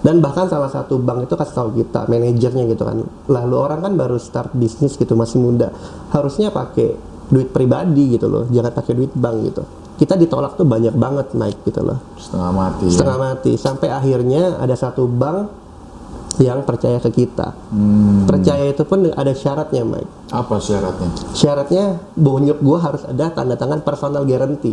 Dan bahkan salah satu bank itu kasih tahu kita manajernya gitu kan. Lalu orang kan baru start bisnis gitu masih muda. Harusnya pakai duit pribadi gitu loh jangan pakai duit bank gitu. Kita ditolak tuh banyak banget naik gitu loh. Setengah mati. Ya. setengah mati. Sampai akhirnya ada satu bank yang percaya ke kita. Hmm, percaya itu pun ada syaratnya Mike. Apa syaratnya? Syaratnya bonyok gua harus ada tanda tangan personal guarantee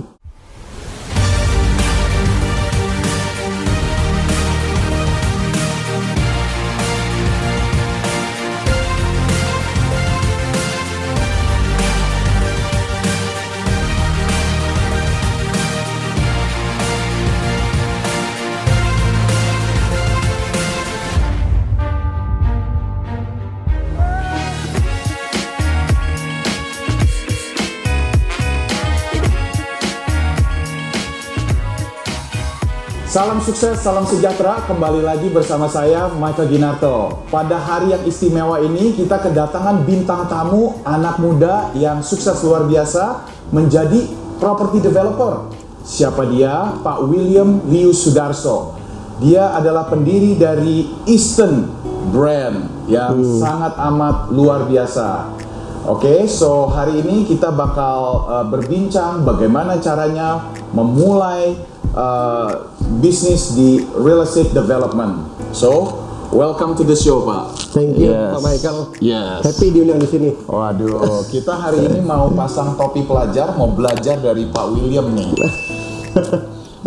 sukses, salam sejahtera. Kembali lagi bersama saya Michael Ginarto. Pada hari yang istimewa ini kita kedatangan bintang tamu anak muda yang sukses luar biasa menjadi property developer. Siapa dia? Pak William Liu Sudarso. Dia adalah pendiri dari Eastern Brand yang sangat amat luar biasa. Oke, so hari ini kita bakal uh, berbincang bagaimana caranya memulai uh, bisnis di real estate development. So, welcome to the show, Pak. thank you Yes. Pak Michael Yes. happy diundang di sini Waduh, kita hari ini mau pasang topi pelajar, mau belajar dari Pak William nih.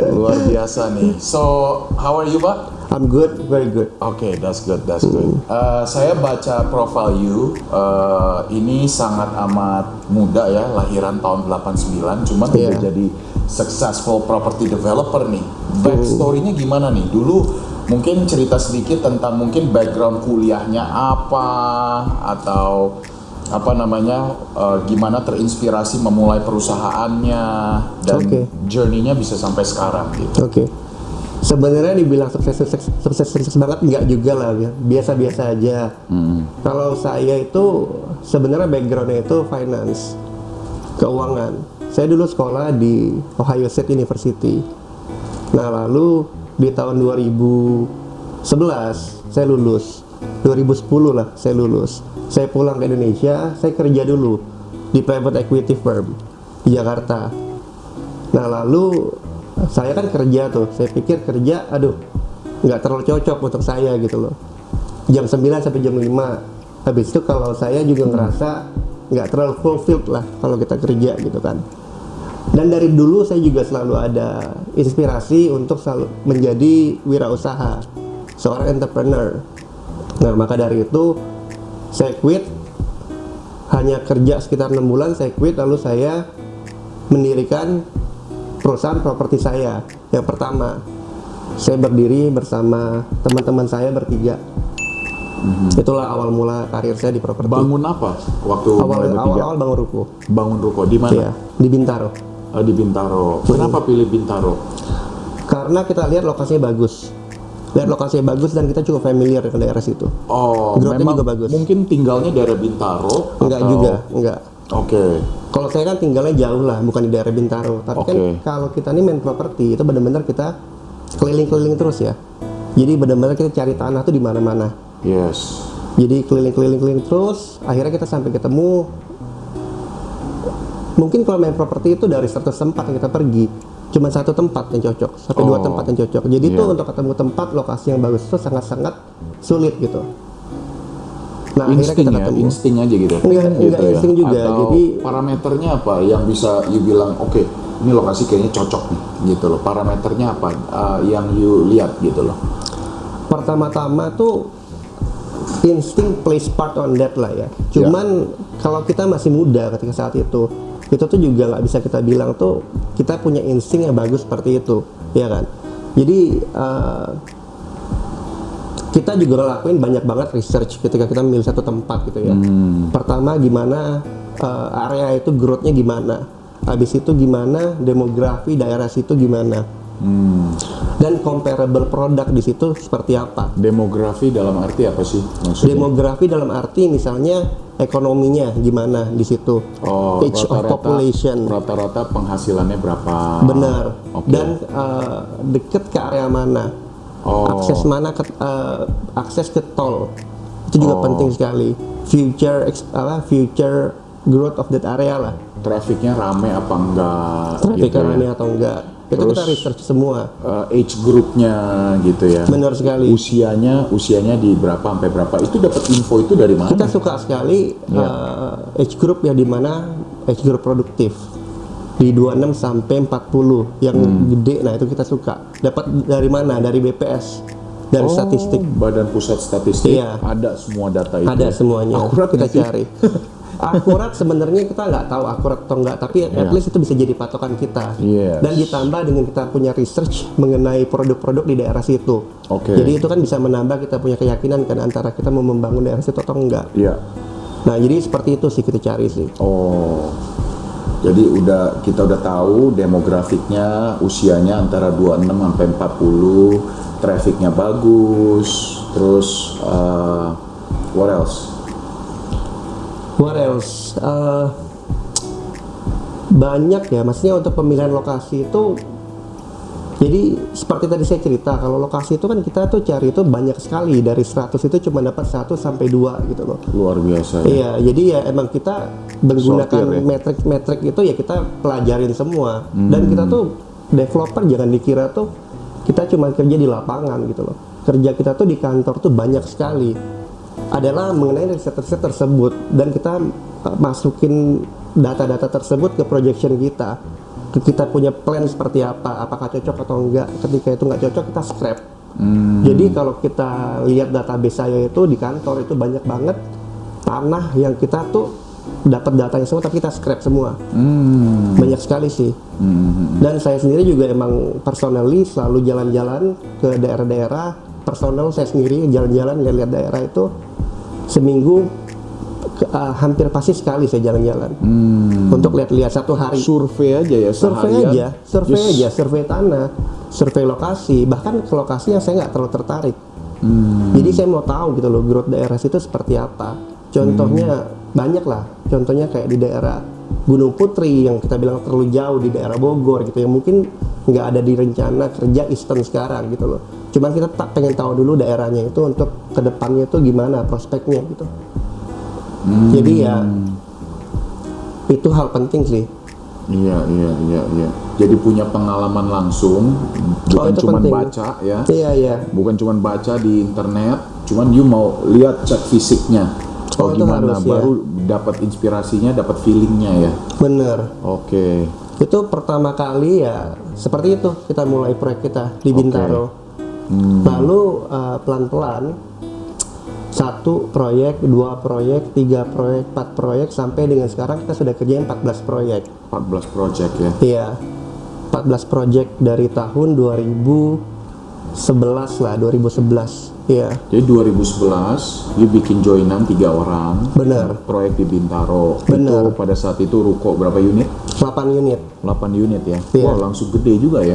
Luar biasa nih. So, how are you, Pak? I'm good very good Oke, that's good, that's good. Uh, saya baca profile you, uh, ini sangat amat muda ya, lahiran tahun 89, cuma udah Iya. jadi successful property developer nih. Backstory-nya gimana nih? Dulu mungkin cerita sedikit tentang mungkin background kuliahnya apa, atau apa namanya, uh, gimana terinspirasi memulai perusahaannya, dan Oke. journey-nya bisa sampai sekarang gitu. Oke. Sebenarnya dibilang sukses sukses sukses sukses banget nggak juga lah ya. Biasa-biasa aja. Kalau saya itu sebenarnya backgroundnya itu finance, keuangan. Saya dulu sekolah di Ohio State University. Nah lalu di tahun 2011 saya lulus. 2010 lah saya lulus. Saya pulang ke Indonesia, saya kerja dulu di private equity firm di Jakarta. Nah lalu saya kan kerja tuh, saya pikir kerja, aduh nggak terlalu cocok untuk saya gitu loh. Jam 9 sampai jam 5. Habis itu kalau saya juga ngerasa nggak terlalu fulfilled lah kalau kita kerja gitu kan. Dan dari dulu saya juga selalu ada inspirasi untuk selalu menjadi wirausaha, seorang entrepreneur. Nah maka dari itu saya quit, hanya kerja sekitar enam bulan saya quit lalu saya mendirikan perusahaan properti saya. Yang pertama saya berdiri bersama teman-teman saya bertiga. Itulah awal mula karir saya di properti. Bangun apa waktu awal awal, awal bangun ruko. Bangun ruko di mana? ya di Bintaro Oh, di Bintaro. Kenapa pilih Bintaro? karena kita lihat lokasinya bagus lihat lokasinya bagus dan kita cukup familiar dengan daerah situ Oh, Growth-nya memang juga bagus. mungkin tinggalnya daerah Bintaro enggak atau- juga enggak Oke. kalau saya kan tinggalnya jauh lah bukan di daerah Bintaro tapi kan Oke. kalau kita nih main properti itu benar-benar kita keliling-keliling terus ya jadi benar-benar kita cari tanah tuh di mana-mana Yes. jadi keliling-keliling-keliling terus akhirnya kita sampai ketemu mungkin kalau main properti itu dari 100 tempat yang kita pergi cuma satu tempat yang cocok sampai dua Oh. tempat yang cocok jadi itu Iya. untuk ketemu tempat lokasi yang bagus itu sangat-sangat sulit gitu nah akhirnya insting ya, insting aja gitu. Enggak, enggak insting juga, Atau jadi- parameternya apa yang bisa you bilang oke, ini lokasi kayaknya cocok nih gitu loh. Parameternya apa uh, yang you lihat gitu loh. pertama-tama tuh insting plays part on that lah ya. Cuman kalau kita masih muda ketika saat itu, itu tuh juga nggak bisa kita bilang tuh kita punya insting yang bagus seperti itu, ya kan? Jadi eh, kita juga ngelakuin banyak banget research ketika kita memilih satu tempat gitu ya. Pertama gimana uh, area itu growth-nya gimana, habis itu gimana demografi daerah situ gimana, Hmm. dan comparable produk di situ seperti apa. Demografi dalam arti apa sih maksudnya? Demografi dalam arti misalnya ekonominya gimana di situ, Oh, age of rata-rata- population, Rata-rata penghasilannya berapa? benar, Oke. dan uh, deket ke area mana, Oh. akses mana ke uh, akses ke tol itu juga Oh. penting sekali future apa future growth of that area lah Trafiknya rame apa enggak? traffic gitu ya? ini atau enggak itu Terus- kita research semua Eh, age groupnya gitu ya. benar sekali Usianya usianya di berapa sampai berapa? Itu dapat info itu dari mana? kita suka sekali Iya. uh, age group ya di mana age group produktif di 26 sampai 40 yang Hmm. gede nah itu kita suka dapat dari mana dari BPS dari Oh, statistik Badan Pusat Statistik Iya. ada semua data itu. ada semuanya Akurat kita sih? cari akurat sebenarnya kita nggak tahu akurat atau enggak tapi at Iya. least itu bisa jadi patokan kita Yes. dan ditambah dengan kita punya research mengenai produk-produk di daerah situ Oke. jadi itu kan bisa menambah kita punya keyakinan kan antara kita mau membangun daerah situ atau enggak Iya. nah jadi seperti itu sih kita cari sih Oh. Jadi udah kita udah tahu demografiknya, usianya antara 26 sampai 40, trafficnya bagus, terus eh, what else? What else Eh, banyak ya maksudnya untuk pemilihan lokasi itu jadi seperti tadi saya cerita kalau lokasi itu kan kita tuh cari itu banyak sekali dari 100 itu cuma dapat 1 sampai 2 gitu loh Luar biasa ya. Iya, jadi ya emang kita menggunakan ya? metrik-metrik itu ya kita pelajarin semua. Dan kita tuh developer jangan dikira tuh kita cuma kerja di lapangan gitu loh. Kerja kita tuh di kantor tuh banyak sekali. Adalah mengenai riset-riset tersebut dan kita uh, masukin data-data tersebut ke projection kita. Kita punya plan seperti apa, apakah cocok atau enggak. Ketika itu nggak cocok kita scrap. Jadi kalau kita lihat database saya itu di kantor itu banyak banget tanah yang kita tuh dapat datanya semua tapi kita scrap semua. Hmm. Banyak sekali sih. Dan saya sendiri juga emang personally selalu jalan-jalan ke daerah-daerah. Personal saya sendiri jalan-jalan lihat-lihat daerah itu seminggu uh, hampir pasti sekali saya jalan-jalan untuk lihat-lihat satu hari. Survei aja ya Survei aja, survei aja, survei tanah, survei lokasi, bahkan ke lokasi yang saya nggak terlalu tertarik. Hmm. Jadi saya mau tahu gitu loh growth daerah situ seperti apa. Contohnya Hmm. banyak lah. Contohnya kayak di daerah Gunung Putri yang kita bilang terlalu jauh di daerah Bogor gitu yang mungkin nggak ada di rencana kerja Eastern sekarang gitu loh. Cuman kita tak pengen tahu dulu daerahnya itu untuk ke depannya itu gimana prospeknya gitu. Hmm. Jadi ya itu hal penting sih. Iya, iya, iya, iya. Jadi punya pengalaman langsung, bukan Oh, itu cuma baca ya. Iya iya. Bukan cuma baca di internet, cuman you mau lihat cek fisiknya. Oh, Oh, gimana harus, ya. baru dapat inspirasinya, dapat feelingnya ya. Bener. Oke. itu pertama kali ya seperti itu kita mulai proyek kita di Bintaro Hmm. lalu uh, pelan-pelan satu proyek dua proyek tiga proyek empat proyek sampai dengan sekarang kita sudah kerjain 14 proyek 14 project ya. iya 14 proyek dari tahun 2011 lah 2011 iya Jadi 2011 you bikin joinan tiga orang. Benar. Proyek di Bintaro. Benar. Itu pada saat itu ruko berapa unit? 8 unit 8 unit ya. Iya. Wah, langsung gede juga ya.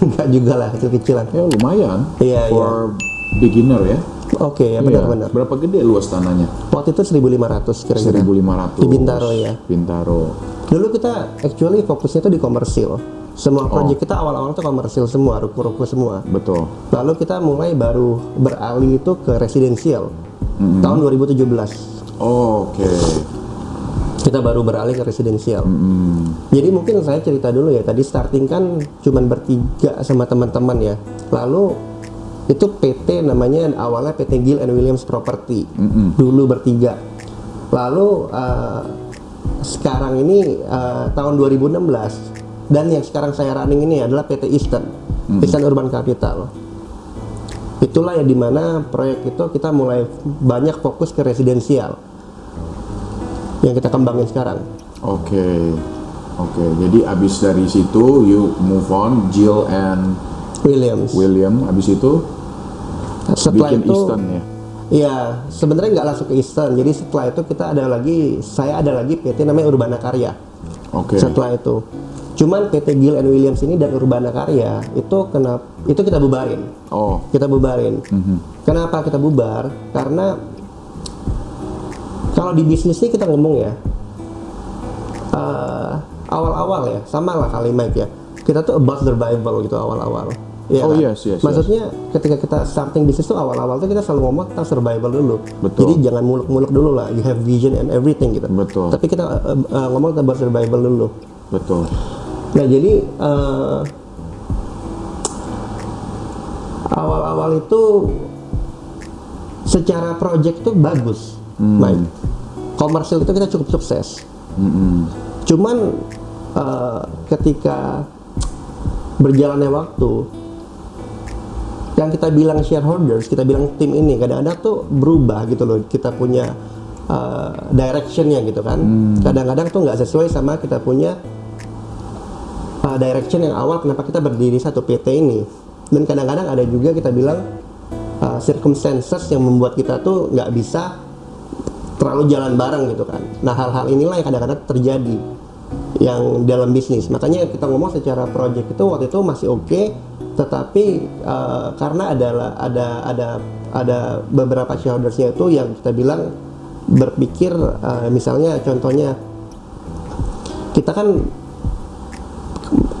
Enggak juga lah kecil-kecilan Ya lumayan. Iya, For beginner ya. oke ya Iya. benar-benar Berapa gede luas tanahnya? waktu itu 1500 kira-kira 1500. Di Bintaro, ya. Bintaro. Dulu kita actually fokusnya tuh di komersil. Semua Oh. proyek kita awal-awal tuh komersil semua, ruko-ruko semua. Betul. Lalu kita mulai baru beralih itu ke residensial tahun 2017. Oke. Kita baru beralih ke residensial. Hmm. Jadi mungkin saya cerita dulu ya. Tadi starting kan cuman bertiga sama teman-teman ya. Lalu itu PT namanya awalnya PT Gill and Williams Property. Dulu bertiga. Lalu eh, sekarang ini eh, tahun 2016 dan yang sekarang saya running ini adalah PT Eastern, Eastern Urban Capital. Itulah ya di mana proyek itu kita mulai banyak fokus ke residensial yang kita kembangin sekarang. Oke. Oke. Jadi abis dari situ you move on Jill and Williams. William abis itu setelah bikin itu Eastern ya. Iya, sebenarnya nggak langsung ke Eastern. Jadi setelah itu kita ada lagi, saya ada lagi PT namanya Urbana Karya. Oke. Setelah itu, cuman PT Gill and Williams ini dan Urbana Karya itu kenapa? Itu kita bubarin. Oh. Kita bubarin. Mhm. Kenapa kita bubar? Karena kalau di bisnis ini kita ngomong ya, eh, awal-awal ya, sama lah kali Mike ya. Kita tuh about survival gitu awal-awal. Iya Oh, kan? yes, yes, yes. Maksudnya ketika kita starting bisnis tuh awal-awal tuh kita selalu ngomong tentang survival dulu. Betul. Jadi jangan muluk-muluk dulu lah. You have vision and everything gitu. Betul. Tapi kita eh, eh, ngomong tentang survival dulu. Betul. Nah jadi eh, awal-awal itu secara project tuh bagus, Mike. Komersil itu kita cukup sukses. Mm-mm. Cuman eh, ketika berjalannya waktu, yang kita bilang shareholders, kita bilang tim ini kadang-kadang tuh berubah gitu loh. Kita punya eh, directionnya gitu kan. Kadang-kadang tuh nggak sesuai sama kita punya uh, direction yang awal kenapa kita berdiri satu PT ini dan kadang-kadang ada juga kita bilang uh, circumstances yang membuat kita tuh nggak bisa terlalu jalan bareng gitu kan. Nah hal-hal inilah yang kadang-kadang terjadi yang dalam bisnis. Makanya kita ngomong secara project itu waktu itu masih oke tetapi uh, karena ada ada ada ada beberapa shareholdersnya itu yang kita bilang berpikir uh, misalnya contohnya kita kan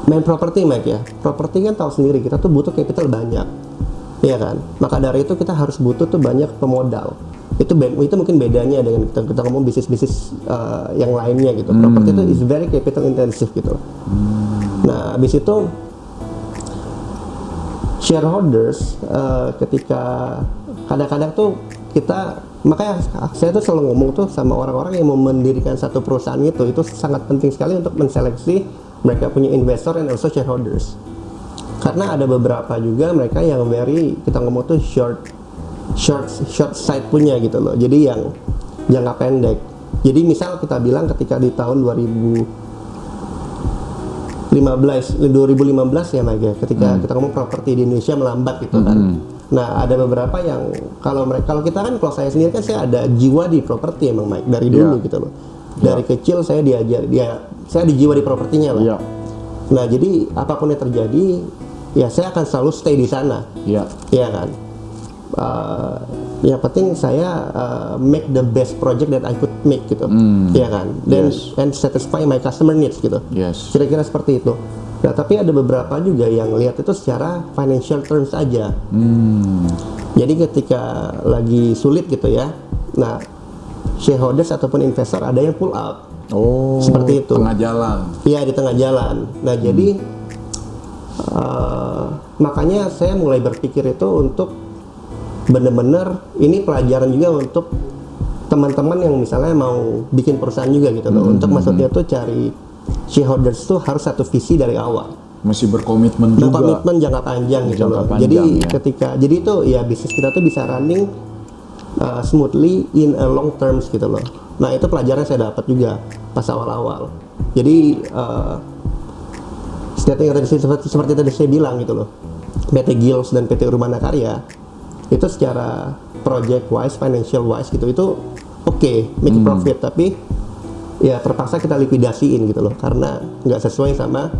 main properti Mike ya. Properti kan tahu sendiri kita tuh butuh capital banyak ya kan? Maka dari itu kita harus butuh tuh banyak pemodal itu itu mungkin bedanya dengan kita, kita ngomong bisnis bisnis uh, yang lainnya gitu. Properti itu is very capital intensive gitu. Nah habis itu shareholders uh, ketika kadang-kadang tuh kita makanya saya tuh selalu ngomong tuh sama orang-orang yang mau mendirikan satu perusahaan itu itu sangat penting sekali untuk menseleksi mereka punya investor and also shareholders. Karena ada beberapa juga mereka yang very kita ngomong tuh short short short sight punya gitu loh jadi yang jangka pendek jadi misal kita bilang ketika di tahun 2000 15 2015 ya Mike ya, ketika kita ngomong properti di Indonesia melambat gitu kan. Nah, ada beberapa yang kalau mereka kalau kita kan kalau saya sendiri kan saya ada jiwa di properti emang Mike dari dulu Iya. gitu loh. Dari kecil saya diajar dia saya di jiwa di propertinya lah. Iya. Nah, jadi apa pun yang terjadi ya saya akan selalu stay di sana. Iya. Iya kan? Uh, yang penting saya uh, make the best project that I could make gitu, Iya kan? Dan Yes. and satisfy my customer needs gitu. Yes. Kira-kira seperti itu. Nah, tapi ada beberapa juga yang lihat itu secara financial terms aja. Hmm. Jadi ketika lagi sulit gitu ya, nah shareholders ataupun investor ada yang pull out. Oh. Seperti itu. Tengah jalan. Iya di tengah jalan. Nah jadi eh, makanya saya mulai berpikir itu untuk bener-bener ini pelajaran juga untuk teman-teman yang misalnya mau bikin perusahaan juga gitu loh. Untuk maksudnya tuh cari shareholders tuh harus satu visi dari awal. Masih berkomitmen juga. komitmen jangka panjang gitu Jangka loh. panjang, jadi ya. ketika jadi itu ya bisnis kita tuh bisa running uh, smoothly in a long terms gitu loh. Nah itu pelajaran saya dapat juga pas awal-awal. Jadi uh, seperti yang tadi seperti, seperti tadi saya bilang gitu loh. PT Gills dan PT Urbana Karya itu secara project wise, financial wise gitu itu oke make Hmm. profit tapi ya terpaksa kita likuidasiin gitu loh karena nggak sesuai sama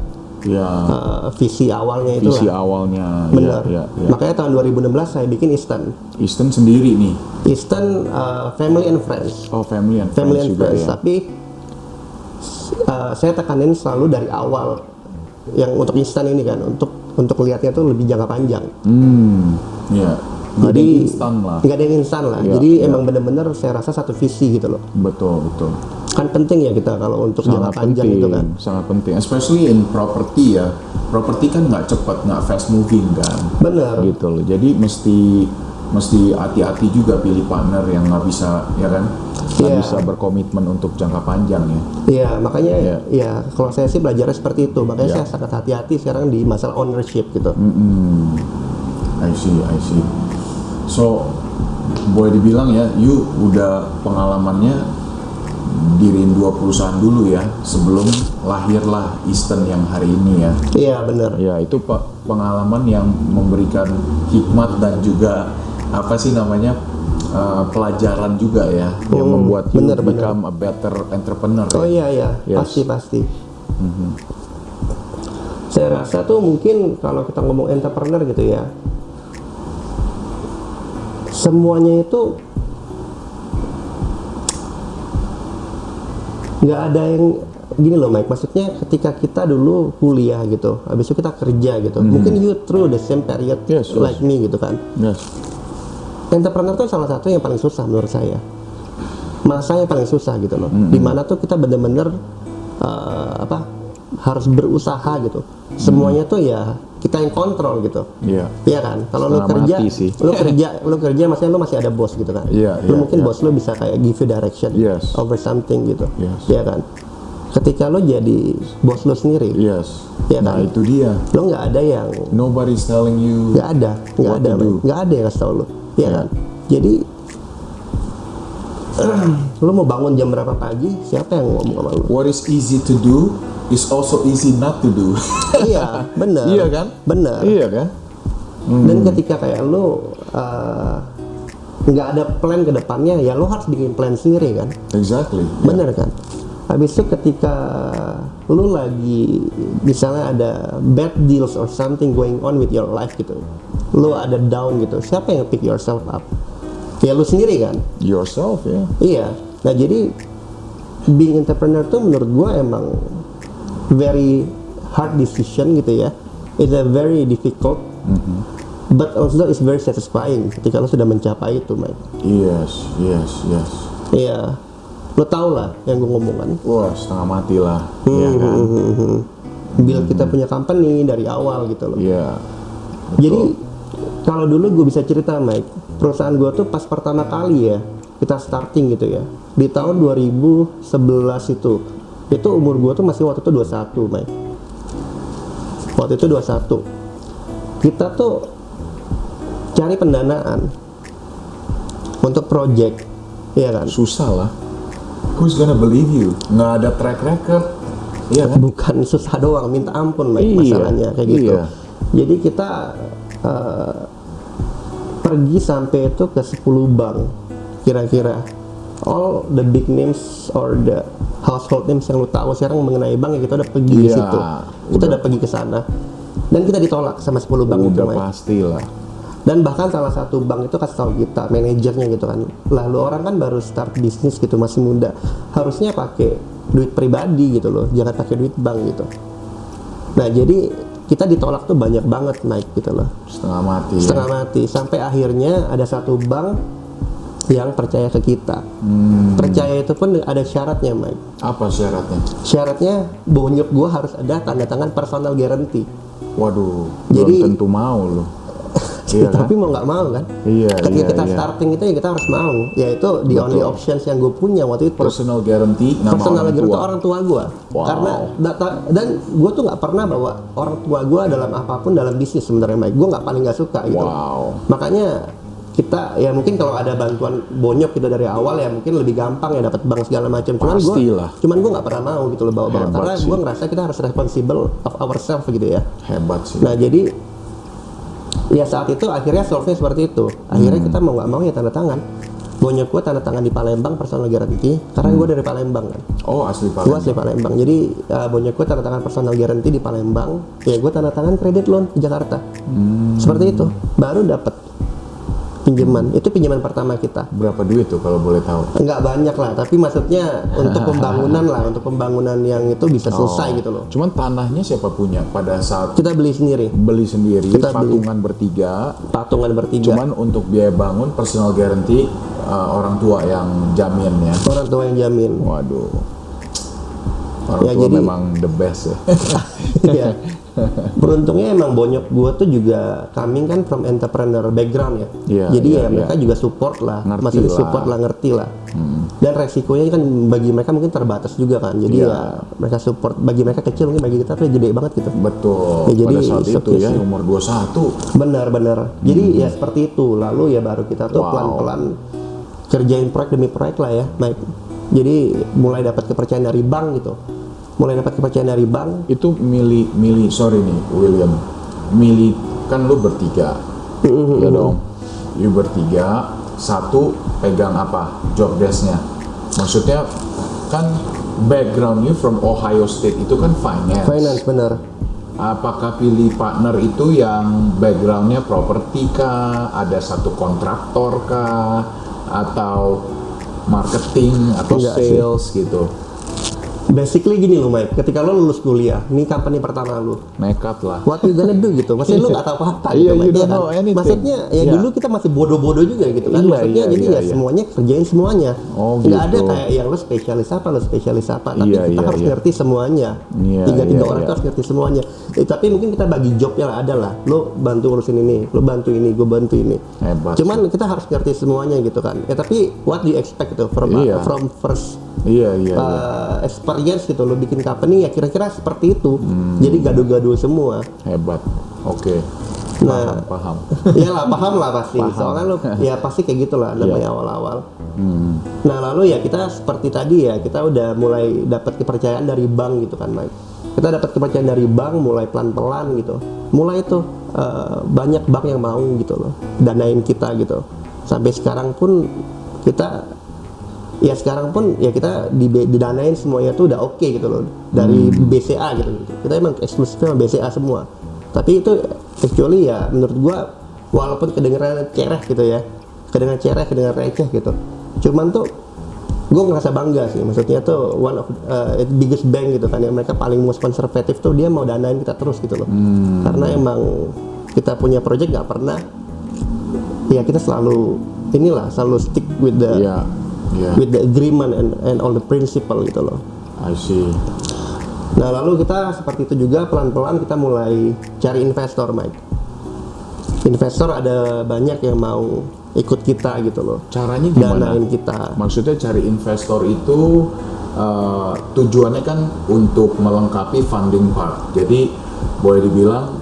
Ya. uh, visi awalnya itu Visi lah. awalnya. Benar. Ya, ya, ya. Makanya tahun 2016 saya bikin Eastern. Eastern sendiri nih. Eastern uh, Family and Friends. Oh, family and Family friends and juga Friends. ya. Tapi uh, saya tekanin selalu dari awal yang untuk Eastern ini kan untuk untuk lihatnya tuh lebih jangka panjang. Hmm. Ya. Jadi yang instan lah. nggak ada yang instan lah. Iya, Jadi iya. emang bener-bener saya rasa satu visi gitu loh. Betul, betul. Kan penting ya kita kalau untuk jangka panjang penting, itu kan. sangat penting. Especially in property ya. Property kan nggak cepat, nggak fast moving kan. Bener. Gitu loh. Jadi mesti mesti hati-hati juga pilih partner yang nggak bisa ya kan nggak Iya. bisa berkomitmen untuk jangka panjang ya. Iya, makanya Iya. ya kalau saya sih belajarnya seperti itu. Makanya Iya. saya sangat hati-hati sekarang di masalah ownership gitu. Mm-mm. I see, I see. So, boleh dibilang ya, you udah pengalamannya diriin dua perusahaan dulu ya, sebelum lahirlah Eastern yang hari ini ya. Iya, bener. Ya, itu pe- pengalaman yang memberikan hikmat dan juga apa sih namanya uh, pelajaran juga ya yang Hmm, membuat you bener, bener. become a better entrepreneur. Oh ya? iya iya, Yes. pasti pasti. Saya rasa tuh mungkin kalau kita ngomong entrepreneur gitu ya, semuanya itu nggak ada yang gini loh Mike. Maksudnya ketika kita dulu kuliah gitu, habis itu kita kerja gitu, mungkin you through the same period Hmm. Yes, yes. like me gitu kan. Yes. Entrepreneur tuh salah satu yang paling susah menurut saya. Masa yang paling susah gitu loh. Hmm. Di mana tuh kita bener-bener uh, apa harus berusaha gitu. Semuanya tuh ya kita yang kontrol gitu. Iya. Iya kan? Kalau lu kerja, sih. lu kerja, lu kerja maksudnya lu masih ada bos gitu kan. Iya, Lu iya, mungkin iya. bos lu bisa kayak give you direction Yes. over something gitu. Yes. Iya kan? Ketika lu jadi bos lu sendiri, Yes. Nah kan? itu dia. lu nggak ada yang Nobody's telling you. nggak ada nggak ada nggak ada yang kasih tau lu ya Yeah. kan jadi lu mau bangun jam berapa pagi? Siapa yang ngomong sama lu? What is easy to do is also easy not to do. iya bener. Iya kan? bener. Iya kan? dan ketika kayak lu uh, nggak ada plan ke depannya ya lu harus bikin plan sendiri kan? Exactly. bener kan? Habis itu ketika lu lagi misalnya ada bad deals or something going on with your life gitu lu ada down gitu siapa yang pick yourself up ya lu sendiri kan Yourself ya. iya nah jadi being entrepreneur tuh menurut gua emang very hard decision gitu ya it's a very difficult but also it's very satisfying ketika lu sudah mencapai itu Mike Yes, yes, yes. iya lu tau lah yang gue ngomong kan Wah setengah mati lah. Iya kan? build kita punya company dari awal gitu loh. Iya. Jadi kalau dulu gue bisa cerita Mike, perusahaan gue tuh pas pertama kali ya kita starting gitu ya di tahun 2011 itu itu umur gue tuh masih waktu itu 21 Mike waktu itu 21 kita tuh cari pendanaan untuk project ya kan Susah lah. Who's gonna believe you? Nggak ada track record. Iya kan? bukan susah doang minta ampun Mike Iya, masalahnya kayak gitu iya. jadi kita eh, pergi sampai itu ke 10 bank kira-kira. All the big names or the household names yang lu tahu sekarang mengenai bank ya kita udah pergi di Iya, situ. Kita udah. pergi ke sana. Dan kita ditolak sama 10 bank itu Udah Mike pasti lah. dan bahkan salah satu bank itu kasih tahu kita manajernya gitu kan. Lalu orang kan baru start bisnis gitu masih muda. Harusnya pakai duit pribadi gitu loh jangan pakai duit bank gitu. Nah jadi kita ditolak tuh banyak banget naik gitu loh Setengah mati. ya. setengah mati sampai akhirnya ada satu bank yang percaya ke kita Hmm, percaya itu pun ada syaratnya Mike apa syaratnya? syaratnya bonyok gua harus ada tanda tangan personal guarantee Waduh, Jadi- belum tentu mau loh. Iya kan? tapi mau nggak mau kan Iya, ketika iya, kita iya. starting itu ya kita harus mau yaitu the only options yang gue punya waktu itu Personal guarantee nama personal orang guarantee tua. orang tua gue Wow. karena data dan gue tuh nggak pernah bawa orang tua gue dalam apa pun dalam bisnis sebenarnya Mike gue nggak paling nggak suka gitu Wow. makanya kita ya mungkin kalau ada bantuan bonyok kita dari awal ya mungkin lebih gampang ya dapat bank segala macam cuman gue cuman gue nggak pernah mau gitu loh bawa bawa Hebat karena gue ngerasa kita harus responsible of ourselves gitu ya Hebat sih. Nah jadi ya saat itu akhirnya solve seperti itu. Akhirnya Hmm. kita mau nggak mau ya tanda tangan. Bonyok gue tanda tangan di Palembang personal guarantee karena gue dari Palembang kan. oh asli Gue Palembang. asli Palembang. Jadi uh, bonyok gue tanda tangan personal guarantee di Palembang. Ya gue tanda tangan kredit loan di Jakarta. Hmm. Seperti itu. Baru dapat pinjaman. Itu pinjaman pertama kita. Berapa duit tuh kalau boleh tahu? Enggak banyak lah, tapi maksudnya untuk pembangunan lah, untuk pembangunan yang itu bisa selesai gitu loh. Cuman tanahnya siapa punya pada saat Kita beli sendiri, beli sendiri, Kita beli. patungan bertiga. patungan bertiga. Cuman untuk biaya bangun personal guarantee uh, orang tua yang jamin ya. orang tua yang jamin. Waduh. Orang Ya, tua jadi- memang the best ya. Iya. Beruntungnya emang bonyok gua tuh juga coming kan from entrepreneur background ya. Iya, Jadi iya, ya mereka iya. juga support lah, Ngerti maksudnya lah. support lah, ngerti lah. Dan resikonya kan bagi mereka mungkin terbatas juga kan. Jadi Iya. ya mereka support. Bagi mereka kecil mungkin bagi kita tuh gede banget gitu. Betul. Ya, jadi pada saat itu ya umur 21. Benar-benar. Jadi ya seperti itu. Lalu ya baru kita tuh Wow. pelan-pelan kerjain proyek demi proyek lah ya, Mike. Jadi mulai dapat kepercayaan dari bank gitu. Mulai dapat kepercayaan dari bank. Itu milih milih sorry nih William. Milih kan lu bertiga. Mm-hmm. Ya dong. you bertiga, satu pegang apa job desk-nya. Maksudnya kan background you from Ohio State itu kan finance. Finance benar. Apakah pilih partner itu yang backgroundnya properti kah, ada satu kontraktor kah, atau marketing atau Enggak sih. sales gitu? Basically gini loh Mike, ketika lo lulus kuliah, ini company pertama lo, Nekat lah. what you gonna do gitu maksudnya lu gak tahu apa-apa Iya, gitu don't ya kan? anything. maksudnya ya Iya. dulu kita masih bodoh-bodoh juga gitu kan Iya, maksudnya iya, jadi iya, ya iya. semuanya kerjain semuanya Oh, nggak ada gitu. kayak yang lu spesialis apa lu spesialis apa tapi Iya, kita iya, harus iya. ngerti semuanya Iya, tiga-tiga iya, orang itu harus ngerti semuanya Eh, tapi mungkin kita bagi job ya ada lah lu bantu urusin ini lu bantu ini gue bantu ini Hebat. cuman kita harus ngerti semuanya gitu kan ya tapi what do you expect gitu from Iya. from first Iya iya. iya. uh, experience gitu lo bikin company ya kira-kira seperti itu Hmm. jadi gaduh-gaduh semua Hebat. Oke. Nah. paham paham. Iyalah paham lah pasti. Paham. Soalnya lo ya pasti kayak gitulah namanya awal-awal. Hmm. Nah lalu ya kita seperti tadi ya kita udah mulai dapat kepercayaan dari bank gitu kan Mike. Kita dapat kepercayaan dari bank mulai pelan-pelan gitu. Mulai tuh eh, banyak bank yang mau gitu loh danain kita gitu. Sampai sekarang pun kita ya sekarang pun ya kita di, didanain semuanya tuh udah oke gitu loh. Dari BCA gitu, kita emang eksklusif sama BCA semua. Tapi itu actually ya menurut gua walaupun kedengeran cereh gitu ya. Kedengeran cereh kedengeran receh gitu. Cuman tuh gue ngerasa bangga sih. Maksudnya tuh one of uh, biggest bank gitu kan yang mereka paling most konservatif tuh dia mau danain kita terus gitu loh. Karena emang kita punya project nggak pernah ya kita selalu inilah selalu stick with the Iya. Iya. with the agreement and, and all the principle gitu loh. I see. Nah lalu kita seperti itu juga pelan-pelan kita mulai cari investor, Mike. Investor ada banyak yang mau ikut kita gitu loh. Caranya gimana? Danain kita. Maksudnya cari investor itu uh, tujuannya kan untuk melengkapi funding part. Jadi boleh dibilang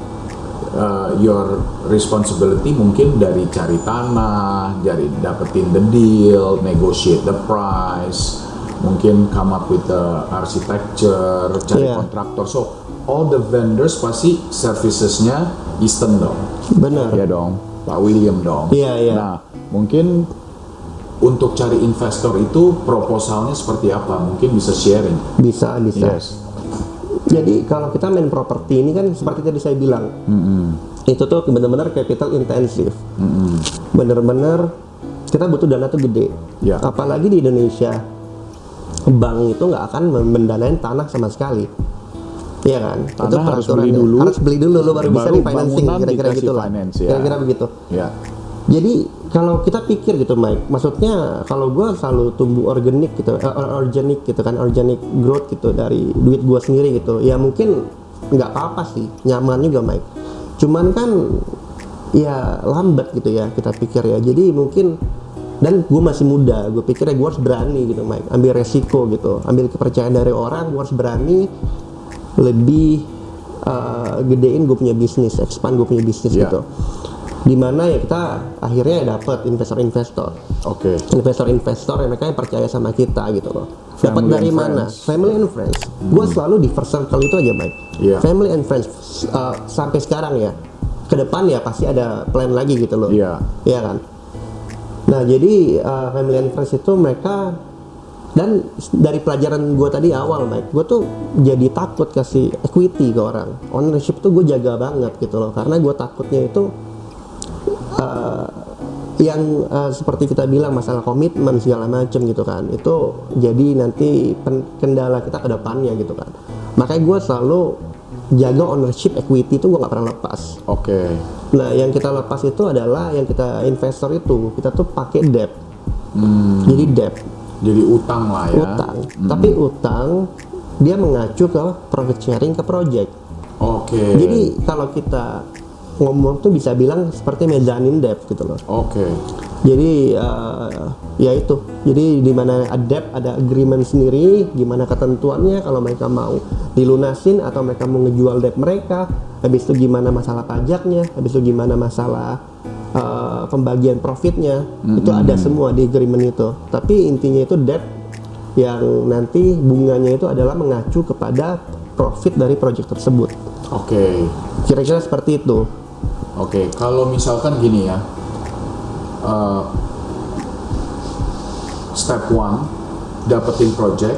uh, your responsibility mungkin dari cari tanah, dari dapetin the deal, negotiate the price, mungkin come up with the architecture, cari Iya. kontraktor. So all the vendors pasti servicesnya Eastern dong. Benar. Ya dong, Pak William dong. Iya, iya. Nah, mungkin untuk cari investor itu proposalnya seperti apa? Mungkin bisa sharing. Bisa, bisa. Yes. Jadi kalau kita main properti ini kan seperti tadi saya bilang, itu tuh benar-benar capital intensif. Bener-bener kita butuh dana tuh gede. Ya. Apalagi di Indonesia, bank itu nggak akan mendanain tanah sama sekali. Iya kan? Tanah harus peraturannya. beli dulu, Harus beli dulu lo baru, bisa baru nih financing kira-kira gitu lah. ya. Kira-kira begitu. Ya. Jadi kalau kita pikir gitu Mike, maksudnya kalau gue selalu tumbuh organik gitu, or- organic gitu kan, organic growth gitu dari duit gue sendiri gitu. Ya mungkin nggak apa-apa sih, nyaman juga Mike. Cuman kan ya lambat gitu ya kita pikir ya. Jadi mungkin dan gue masih muda, gue pikir ya gue harus berani gitu Mike, ambil resiko gitu, ambil kepercayaan dari orang, gue harus berani lebih eh, gedein gue punya bisnis, expand gue punya bisnis Ya. gitu di mana ya kita akhirnya dapat investor-investor. Oke. investor-investor yang mereka yang percaya sama kita gitu loh. Dapat dari mana? friends. family and friends. Gue selalu di first circle itu aja Mike. Iya. family and friends. Uh, sampai sekarang ya. Ke depan ya pasti ada plan lagi gitu loh. Iya. Iya kan? Nah jadi uh, family and friends itu mereka dan dari pelajaran gue tadi awal Mike gue tuh jadi takut kasih equity ke orang. Ownership tuh gue jaga banget gitu loh. Karena gue takutnya itu uh, yang uh, seperti kita bilang masalah komitmen segala macem gitu kan. Itu jadi nanti pen- kendala kita ke depannya gitu kan. Makanya gue selalu jaga ownership equity itu gue nggak pernah lepas. Oke. nah yang kita lepas itu adalah yang kita investor itu kita tuh pakai debt. Jadi debt. Jadi utang lah ya. utang. Tapi utang dia mengacu ke profit sharing ke project. Oke. jadi kalau kita ngomong tuh bisa bilang seperti mezzanine debt gitu loh. Oke. jadi eh, ya itu. Jadi di mana ada ada agreement sendiri gimana ketentuannya kalau mereka mau dilunasin atau mereka mau ngejual debt mereka habis itu gimana masalah pajaknya habis itu gimana masalah eh, pembagian profitnya. Itu ada semua di agreement itu. Tapi intinya itu debt yang nanti bunganya itu adalah mengacu kepada profit dari project tersebut. Oke. kira-kira seperti itu Oke, kalau misalkan gini ya, uh, step one dapetin project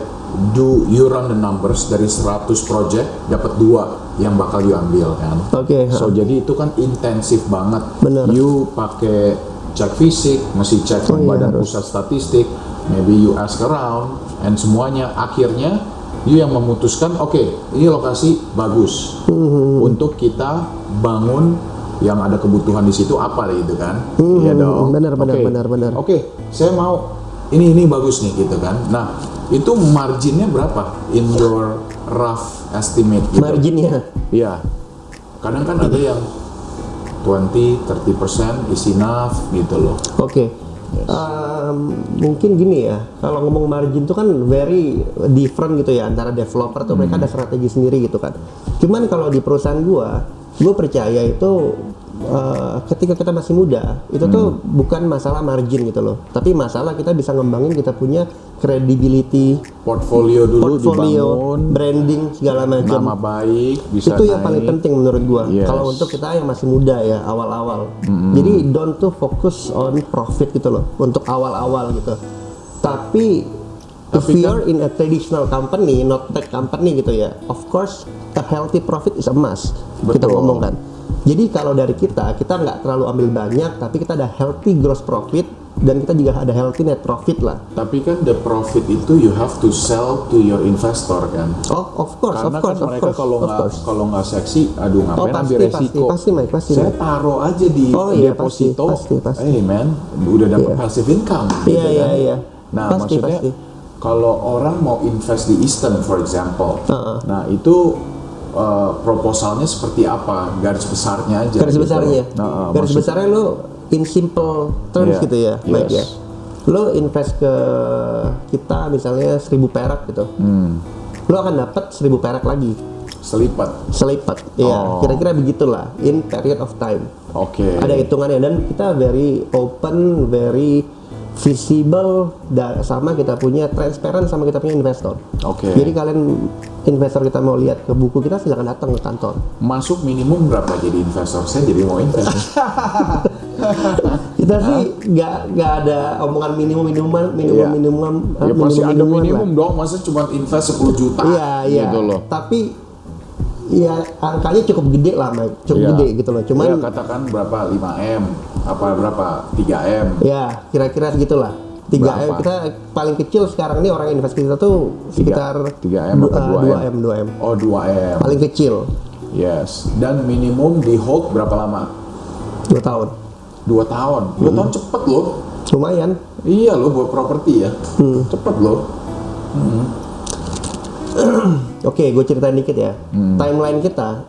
do you run the numbers dari 100 project dapat dua yang bakal you ambil kan? Oke, so jadi itu kan intensif banget. Bener. you pakai cek fisik mesti cek Oh, iya, badan harus. pusat statistik maybe you ask around and semuanya akhirnya you yang memutuskan oke ini lokasi bagus. Hmm, untuk kita bangun yang ada kebutuhan di situ apa gitu kan Hmm, Iya dong benar, benar, Oke. benar, benar. oke saya mau ini ini bagus nih gitu kan nah itu marginnya berapa in your rough estimate gitu Marginnya. Iya. Kadang kan ada yang 20, 30% is enough gitu loh. Oke. Um, mungkin gini ya, kalau ngomong margin itu kan very different gitu ya antara developer tuh mereka ada strategi sendiri gitu kan. Cuman kalau di perusahaan gua, gua percaya itu uh, ketika kita masih muda, itu tuh bukan masalah margin gitu loh, tapi masalah kita bisa ngembangin kita punya credibility, Portfolio dulu portfolio, dibangun, branding segala macam. nama baik bisa itu yang naik. paling penting menurut gua. Yes. kalau untuk kita yang masih muda ya awal-awal. Jadi don't to focus on profit gitu loh untuk awal-awal gitu. Tapi, if Tapi kan- are in a traditional company not tech company gitu ya of course a healthy profit is a must kita Betul. ngomong kan jadi kalau dari kita kita nggak terlalu ambil banyak tapi kita ada healthy gross profit dan kita juga ada healthy net profit lah Tapi kan the profit itu you have to sell to your investor kan. oh of course Karena of course kan of mereka course kalau nggak kalau nggak seksi, aduh ngapain Oh, ambil pasti, resiko? pasti, pasti, Mike, pasti, Saya Mike. taruh aja di Oh, iya, deposito. pasti, pasti, pasti. Hey man, udah dapat Iya. passive income. Iya, gitu iya, kan. iya. Nah Pasti, maksudnya pasti. Kalau orang mau invest di Eastern for example, Uh-uh. nah itu uh, proposalnya seperti apa? Garis besarnya aja. garis gitu. besarnya Nah, uh, garis maksud- besarnya lo in simple terms Iya, gitu ya Mike ya yes. lo invest ke kita misalnya 1000 perak gitu Hmm, lo akan dapat 1000 perak lagi selipat. selipat ya Oh. kira-kira begitulah in period of time Oke. ada hitungannya dan kita very open very visible dan sama kita punya transparent sama kita punya investor Oke. jadi kalian investor kita mau lihat ke buku kita silakan datang ke kantor Masuk minimum berapa jadi investor? Saya jadi mau invest. kita sih nggak nggak ada omongan minimum minuman minimum Iya. minimum ya pasti ada minuman minimum lah. dong. Masa cuma invest 10 juta? iya iya Gitu loh. tapi ya angkanya cukup gede lah Mike. Cukup Iya. gede gitu loh. Cuman ya katakan berapa? 5 m apa berapa? 3 m. Ya kira-kira segitulah. 3 M. Berapa? kita paling kecil sekarang ini orang invest kita tuh sekitar 3 M atau 2 2 M 2 M. Oh 2 m. Paling kecil. Yes. Dan minimum di hold berapa lama? 2 tahun. 2 tahun? 2 tahun cepet loh. Lumayan. Iya loh buat properti ya. Hmm. cepet loh oke gue ceritain dikit ya Hmm. timeline kita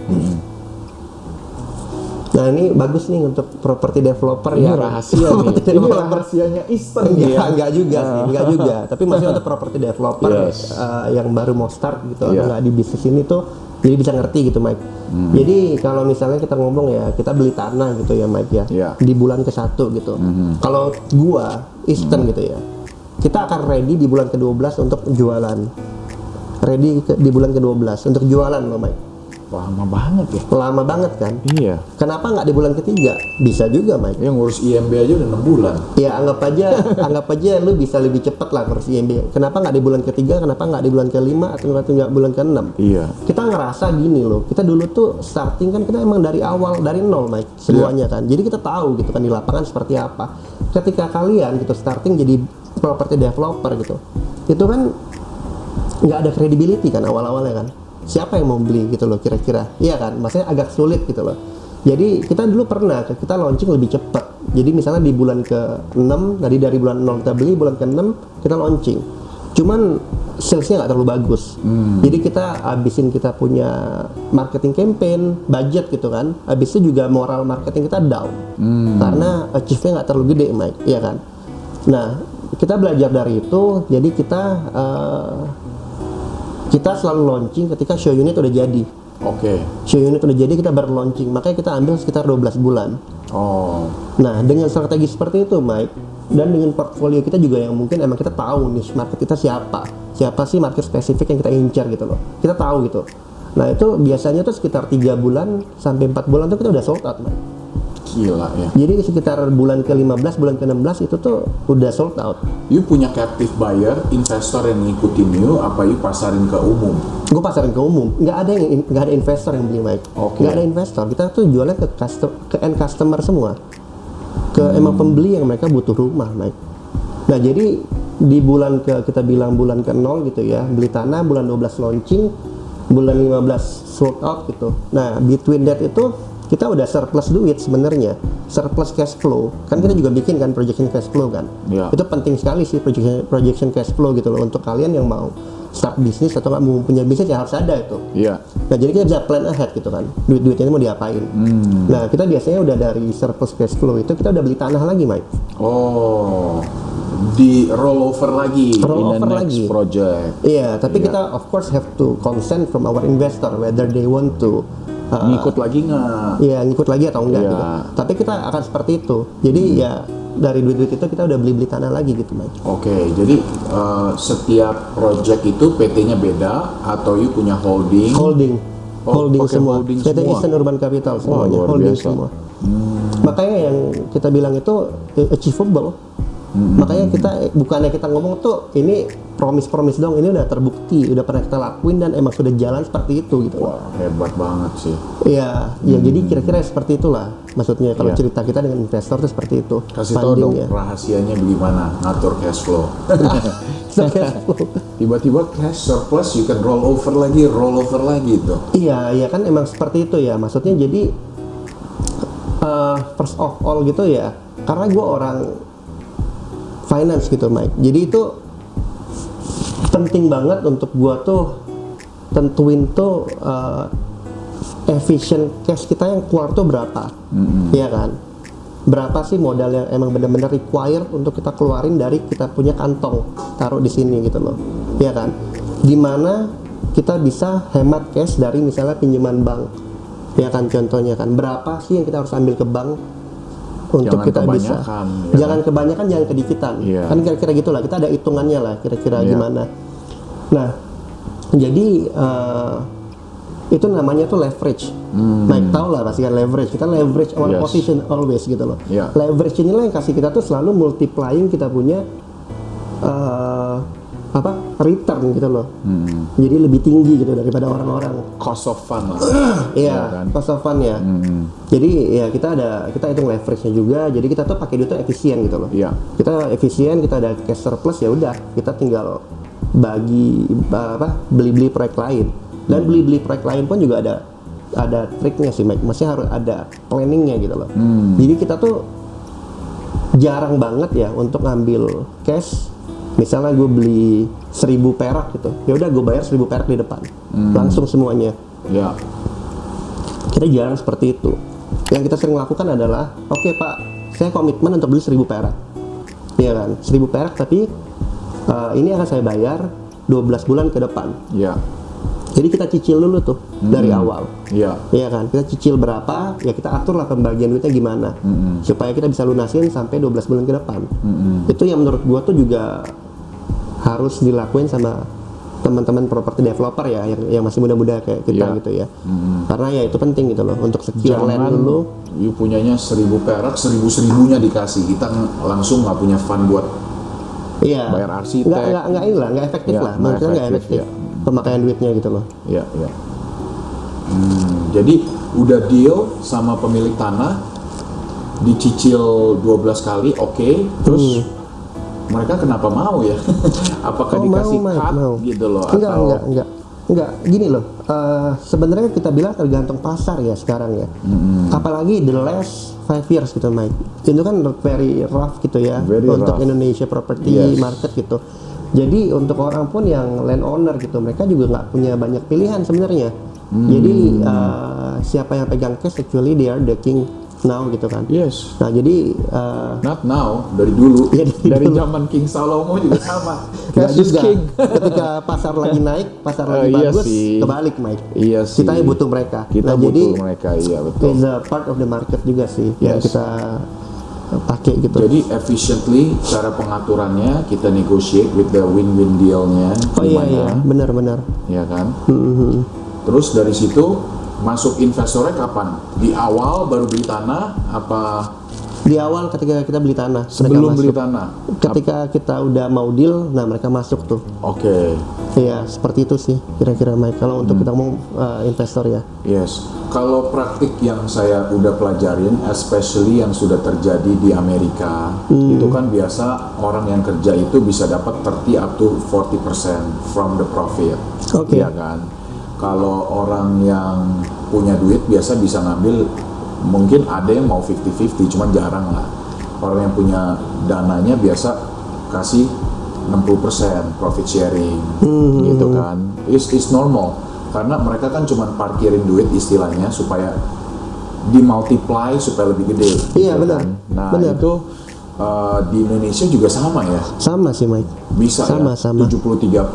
nah ini bagus nih untuk properti developer ini ya rahasia nih ini developer. rahasianya Eastern Enggak, ya enggak juga sih, enggak juga. Tapi maksudnya untuk properti developer Yes. eh, yang baru mau start gitu, Iya. enggak di bisnis ini tuh jadi bisa ngerti gitu Mike. Hmm. Jadi kalau misalnya kita ngomong ya, kita beli tanah gitu ya Mike ya, Iya. di bulan ke satu gitu. Kalau gua Eastern gitu ya, kita akan ready di bulan ke-12 untuk jualan. Ready ke- di bulan ke-12 untuk jualan loh Mike. lama banget ya Lama banget kan? iya Kenapa nggak di bulan ketiga? Bisa juga Mike. yang ngurus IMB aja udah 6 bulan Ya anggap aja, anggap aja lu bisa lebih cepat lah ngurus IMB. Kenapa nggak di bulan ketiga? Kenapa nggak di bulan kelima atau nggak nggak bulan keenam? iya Kita ngerasa gini loh. Kita dulu tuh starting kan kita emang dari awal dari nol, Mike. Semuanya kan. Jadi kita tahu gitu kan di lapangan seperti apa. Ketika kalian gitu starting jadi property developer gitu, itu kan nggak ada credibility kan awal-awalnya kan. Siapa yang mau beli gitu loh kira-kira? Iya kan? Maksudnya agak sulit gitu loh. Jadi kita dulu pernah kita launching lebih cepat. Jadi misalnya di bulan ke-6, tadi dari bulan 0 kita beli, bulan ke-6 kita launching. Cuman salesnya nggak terlalu bagus. Jadi kita habisin kita punya marketing campaign, budget gitu kan. Habis itu juga moral marketing kita down. Karena achieve-nya nggak terlalu gede, Mike. Iya kan? Nah, kita belajar dari itu, jadi kita eh, kita selalu launching ketika show unit udah jadi. oke Show unit udah jadi kita baru launching, makanya kita ambil sekitar 12 bulan. oh Nah, dengan strategi seperti itu, Mike, dan dengan portfolio kita juga yang mungkin emang kita tahu nih market kita siapa, siapa sih market spesifik yang kita incar gitu loh. Kita tahu gitu. Nah, itu biasanya tuh sekitar tiga bulan sampai empat bulan tuh kita udah sold out, Mike. Gila ya. Jadi sekitar bulan ke-15, bulan ke-16 itu tuh udah sold out. You punya captive buyer, investor yang ngikutin you, apa you pasarin ke umum? Gue pasarin ke umum, nggak ada yang nggak ada investor yang beli Mike. Oke. Nggak ada investor, kita tuh jualnya ke custom, ke end customer semua. Ke emang pembeli yang mereka butuh rumah Mike. Nah jadi di bulan ke kita bilang bulan ke nol gitu ya, beli tanah bulan 12 launching, bulan 15 sold out gitu. Nah between that itu kita udah surplus duit sebenarnya, surplus cash flow. Kan kita juga bikin kan projection cash flow kan. Ya. Itu penting sekali sih projection projection cash flow gitu loh untuk kalian yang mau start bisnis atau nggak mau punya bisnis ya harus ada itu. Iya. Nah jadi kita bisa plan ahead gitu kan, duit-duitnya mau diapain. Nah kita biasanya udah dari surplus cash flow itu kita udah beli tanah lagi, Mike. Oh, di rollover lagi Roll in the over next lagi. project. Iya, tapi Iya. kita of course have to consent from our investor whether they want to uh, Ngikut lagi nggak? Iya ngikut lagi atau enggak Iya. gitu. Tapi kita akan seperti itu. Jadi ya dari duit-duit itu kita udah beli-beli tanah lagi gitu, Mike. Oke, jadi eh, setiap project itu PT-nya beda atau you punya holding? Holding, Oh, holding semua. holding PT semua. Eastern Urban Capital semuanya, luar holding biasa. Hmm. semua. Makanya yang kita bilang itu eh, achievable. Hmm. Makanya kita bukannya kita ngomong tuh ini promise-promise dong, ini udah terbukti, udah pernah kita lakuin dan emang sudah jalan seperti itu gitu. Wah, hebat banget sih. Iya, ya jadi kira-kira seperti itulah. Maksudnya kalau Iya. cerita kita dengan investor tuh seperti itu. Kasih tahu dong Fundingnya. rahasianya bagaimana ngatur cash flow. Tiba-tiba cash surplus you can roll over lagi, roll over lagi tuh. Iya, iya kan emang seperti itu ya. Maksudnya jadi uh, first of all gitu ya. Karena gue orang finance gitu, Mike. Jadi itu penting banget untuk gue tuh tentuin tuh uh, efficient cash kita yang keluar tuh berapa, Iya kan? Berapa sih modal yang emang benar-benar required untuk kita keluarin dari kita punya kantong taruh di sini gitu loh, Iya kan? Di mana kita bisa hemat cash dari misalnya pinjaman bank, ya kan contohnya kan berapa sih yang kita harus ambil ke bank untuk Jangan kita bisa ya jangan kebanyakan jangan kedikitan Iya. kan kira-kira gitulah kita ada hitungannya lah kira-kira Iya. gimana nah jadi eh, itu namanya tuh leverage Mike tahu lah pasti kan leverage kita leverage our Hmm. Yes. position always gitu loh Iya. leverage inilah yang kasih kita tuh selalu multiplying kita punya eh, apa return gitu loh Hmm. jadi lebih tinggi gitu daripada orang-orang Cost of fund lah. Iya, kan? cost of fund ya. Jadi ya kita ada kita hitung leverage-nya juga. Jadi kita tuh pakai duit tuh efisien gitu loh. Iya. Kita efisien, kita ada cash surplus ya udah, kita tinggal bagi apa beli-beli proyek lain. Dan beli-beli proyek lain pun juga ada ada triknya sih, Mike. Maksudnya harus ada planningnya gitu loh. Jadi kita tuh jarang banget ya untuk ngambil cash misalnya gue beli 1000 perak gitu ya udah gue bayar 1000 perak di depan. Langsung semuanya. Ya. kita jarang seperti itu. Yang kita sering lakukan adalah oke pak saya komitmen untuk beli 1000 perak. Iya kan? 1000 perak tapi uh, ini akan saya bayar 12 bulan ke depan. Ya. Jadi kita cicil dulu tuh dari awal Ya. Iya kan, kita cicil berapa, ya kita atur lah pembagian duitnya gimana, supaya kita bisa lunasin sampai 12 bulan ke depan. Itu yang menurut gua tuh juga harus dilakuin sama teman-teman property developer ya, yang, yang masih muda-muda kayak kita Iya. gitu ya. Karena ya itu penting gitu loh, untuk secure land Jangan dulu. you punyanya seribu perak, seribu seribunya dikasih. Kita ng- langsung nggak punya fund buat Iya. bayar arsitek. Nggak, nggak, nggak ini lah, nggak efektif Iya, lah. saya nggak efektif, efektif. Pemakaian duitnya gitu loh. Ya, ya. Hmm, jadi udah deal sama pemilik tanah, dicicil 12 kali, oke. Terus mereka kenapa mau ya? Apakah Hmm. Oh, dikasih mau, cut mau. gitu loh? Enggak, atau enggak, enggak. Enggak, gini loh. eh, sebenarnya kita bilang tergantung pasar ya sekarang ya. Apalagi the last five years gitu, Mike. Itu kan very rough gitu ya Very untuk rough. Indonesia property Yes. market gitu. Jadi untuk orang pun yang landowner gitu, mereka juga nggak punya banyak pilihan sebenarnya. Jadi eh, siapa yang pegang cash actually they are the king now gitu kan. Yes. Nah jadi eh, Not now, dari dulu. Iya, dari dari dulu. zaman King Salomo juga sama. Cash is juga. king. Ketika pasar lagi naik, pasar Oh, lagi iya bagus, sih. kebalik Mike. Iya sih. Kita yang butuh mereka. Kita nah, butuh jadi mereka, iya betul. is a part of the market juga sih yang Yes. kita pakai gitu. Jadi efficiently cara pengaturannya kita negotiate with the win-win dealnya oh iya iya, benar-benar. ya kan? Mhm. Terus dari situ masuk investornya kapan? Di awal baru beli tanah apa Di awal ketika kita beli tanah, sebelum beli tanah? Ketika kita udah mau deal, nah mereka masuk tuh. Oke. Iya, seperti itu sih kira-kira Mike. Kalau Hmm. untuk kita ngomong uh, investor ya. Yes, kalau praktik yang saya udah pelajarin, especially yang sudah terjadi di Amerika, itu kan biasa orang yang kerja itu bisa dapat 30 up to 40% from the profit, Oke. Iya kan? Kalau orang yang punya duit biasa bisa ngambil, mungkin ada yang mau 50-50, cuman jarang lah. Orang yang punya dananya biasa kasih 60% profit sharing, gitu kan? It's, it's normal karena mereka kan cuma parkirin duit istilahnya supaya dimultiply supaya lebih gede. Iya, benar. kan? Nah Benar. itu uh, di Indonesia juga sama ya, Sama sih Mike. bisa Sama, ya. sama. 70-30